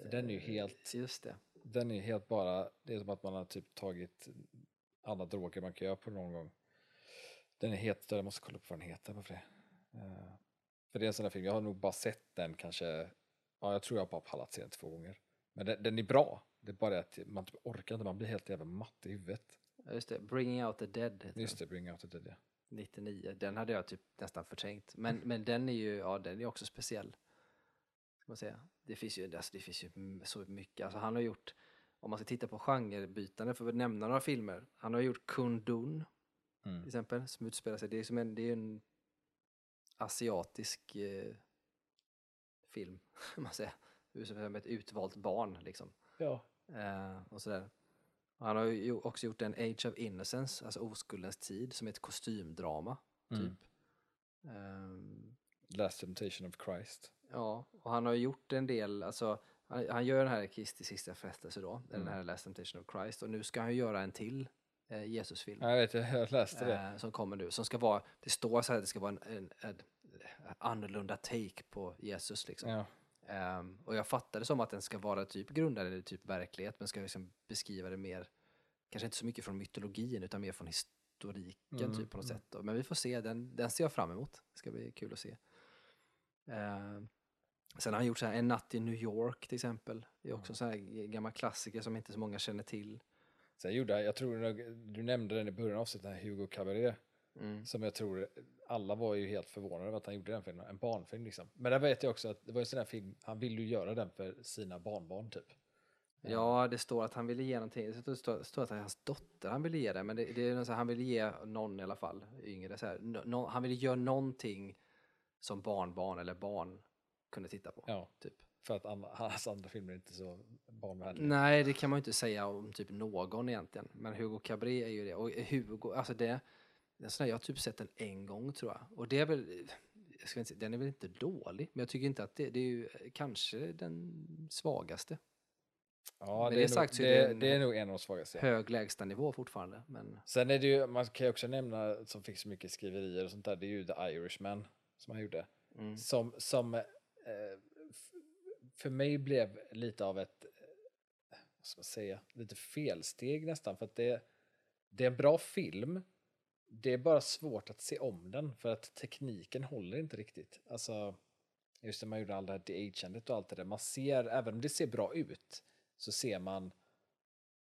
För den är ju helt- Just det. Den är helt bara, det är som att man har typ tagit alla droger man kan göra på någon gång. Den är helt jag måste kolla upp vad den heter. Varför det? Eh, för det är en sån där film, jag har nog bara sett den kanske, ja jag tror jag bara pallat se den två gånger. Men den, den är bra, det är bara det att man typ orkar inte, man blir helt jävla matt i huvudet. Ja, Just det, Bringing Out the Dead heter Just det, Bring Out the Dead ja. 99. Den hade jag typ nästan förträngt. Men, men den är ju, ja den är också speciell. Ska man säga. Det finns ju, alltså, det finns ju så mycket. Alltså han har gjort, om man ska titta på genrebytande, för att nämna några filmer. Han har gjort Kundun Mm. till exempel, som utspelar sig, det är som en, det är en asiatisk eh, film, kan man säga. Som ett utvalt barn liksom. Ja. Eh, och sådär. Och Han har ju också gjort en Age of Innocence, alltså oskuldens tid, som är ett kostymdrama. Typ. Mm. Ehm, Last Temptation of Christ. ja, och han har gjort en del, alltså han, han gör den här Kristi sista frestelse då, den Mm. här Last Temptation of Christ, och nu ska han ju göra en till eh, Jesusfilm. Ja, jag vet, jag läste det. Eh, som kommer nu, som ska vara, det står så här att det ska vara en, en, en, annorlunda take på Jesus liksom. Ja. Ehm, och jag fattade som att den ska vara typ grundad i typ verklighet, men ska liksom beskriva det mer, kanske inte så mycket från mytologin, utan mer från historiken Mm, typ på något mm. sätt. Men vi får se, den, den ser jag fram emot. Det ska bli kul att se. Ehm, sen har han gjort så här, En natt i New York till exempel. Det är också en sån här gammal klassiker som inte så många känner till. Sen gjorde jag, jag tror du nämnde den i början av avsnittet, den här Hugo Cabaret. Mm. Som jag tror, alla var ju helt förvånade över att han gjorde den filmen, en barnfilm liksom. Men där vet jag också att det var en sån där film, han ville ju göra den för sina barnbarn typ. Ja, det står att han ville ge någonting. Det står, står att hans dotter han ville ge det, men det, det är någon så här, han ville ge någon i alla fall, yngre. Så här, nå- han ville göra någonting som barnbarn eller barn kunde titta på. Ja, Typ. för att andra, hans andra filmer är inte så barnvänliga. Nej, det kan man ju inte säga om typ någon egentligen. Men Hugo Cabret är ju det. Och Hugo, alltså det, är sån här, jag har typ sett den en gång tror jag. Och det är väl, jag ska inte, säga- den är väl inte dålig, men jag tycker inte att det, det är ju kanske den svagaste. Ja, det, det är sagt nog, är det, det en- det är nog en av de svagaste. Hög lägstanivå fortfarande, men Sen är det ju, man kan ju också nämna, som fick så mycket skriverier och sånt där, det är ju The Irishman som han gjorde. mm. Som, som eh, för mig blev lite av ett, vad ska man säga, lite felsteg nästan. För att det, det är en bra film, det är bara svårt att se om den för att tekniken håller inte riktigt. Alltså, just när man gjorde all det här de-ageandet och allt det där, man ser, även om det ser bra ut, så ser man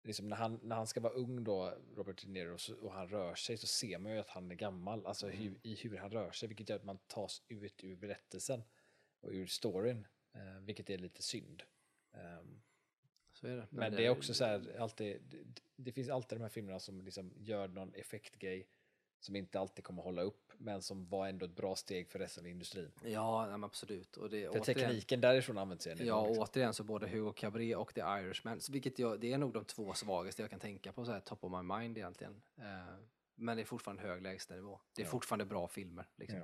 liksom när, han, när han ska vara ung då, Robert De Niro, och han rör sig så ser man ju att han är gammal, alltså hur, i hur han rör sig, vilket gör att man tas ut ur berättelsen och ur storyn, eh, vilket är lite synd. Så är det. men det är också så här, alltid, det, det finns alltid de här filmerna som liksom gör någon effektgrej som inte alltid kommer hålla upp, men som var ändå ett bra steg för resten av industrin. Ja, absolut. Och det, För återigen- tekniken därifrån används än Ja, liksom. återigen så både Hugo Cabret och The Irishman, vilket jag, det är nog de två svagaste jag kan tänka på så här top of my mind egentligen. Eh, men det är fortfarande hög lägstanivå. Det är Ja. fortfarande bra filmer. Liksom.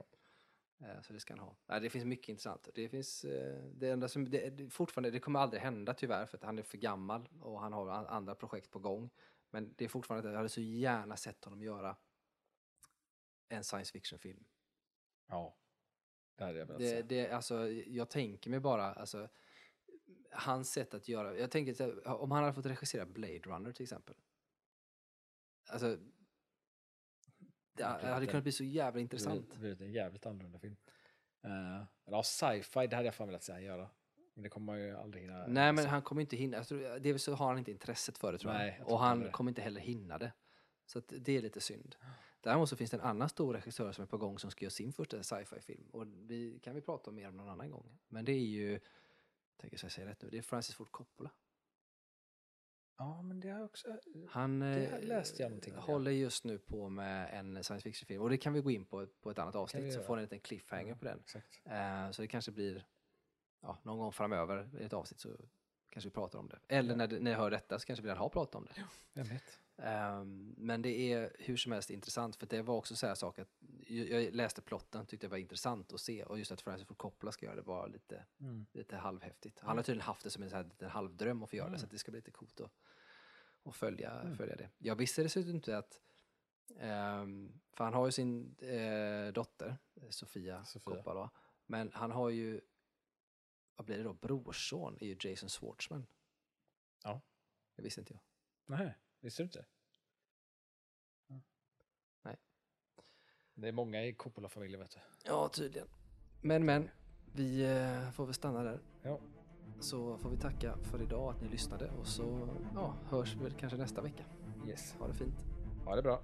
Eh, så det ska han ha. Nej, det finns mycket intressant. Det finns, eh, det enda som, det, det, fortfarande, det kommer aldrig hända tyvärr för att han är för gammal och han har an- andra projekt på gång. Men det är fortfarande, jag hade så gärna sett honom göra en science fiction-film. Ja, det hade jag velat Det, säga. det, alltså, jag tänker mig bara, alltså, hans sätt att göra, jag tänker om han hade fått regissera Blade Runner till exempel. Alltså, det Det hade kunnat bli så jävla Det intressant. hade blivit en jävligt annorlunda film. Uh, ja, sci-fi, det hade jag fan velat säga göra. Men det kommer man ju aldrig hinna. Nej, men han kommer inte hinna, tror, dels så har han inte intresset för det tror Nej, jag Och han det. kommer inte heller hinna det. Så det är lite synd. Däremot så finns det en annan stor regissör som är på gång som ska göra sin första sci-fi-film. Och vi kan vi prata om mer om någon annan gång. Men det är ju, tänker jag säger rätt nu, det är Francis Ford Coppola. Ja, men det har jag också... Han Det eh, läste jag någonting om, ja. håller just nu på med en science fiction-film. Och det kan vi gå in på på ett annat avsnitt. Så får ni en liten cliffhanger på den. Eh, så det kanske blir ja, någon gång framöver i ett avsnitt så kanske vi pratar om det. Eller Ja. när, det- när jag hör detta så kanske vi redan har pratat om det. Vem vet? Ehm, men det är hur som helst intressant för det var också så här sak att jag läste plotten, tyckte det var intressant att se och just att Francis Ford Coppola ska göra det var lite, Mm. lite halvhäftigt. Han har tydligen haft det som en så här liten halvdröm att få göra det Mm. så att det ska bli lite coolt att, att följa, följa det. Jag visste dessutom inte att ehm, för han har ju sin eh, dotter, Sofia, Sofia. Coppola, men han har ju, vad blir det då, brorson är ju Jason Schwartzman. Ja. Det visste inte jag. Nej, visste du inte? Nej. Det är många i Coppola-familjen vet du. Ja, tydligen. Men, men, vi eh, får väl stanna där. Ja. Så får vi tacka för idag att ni lyssnade och så ja, hörs vi kanske nästa vecka. Yes. Ha det fint. Ha det bra.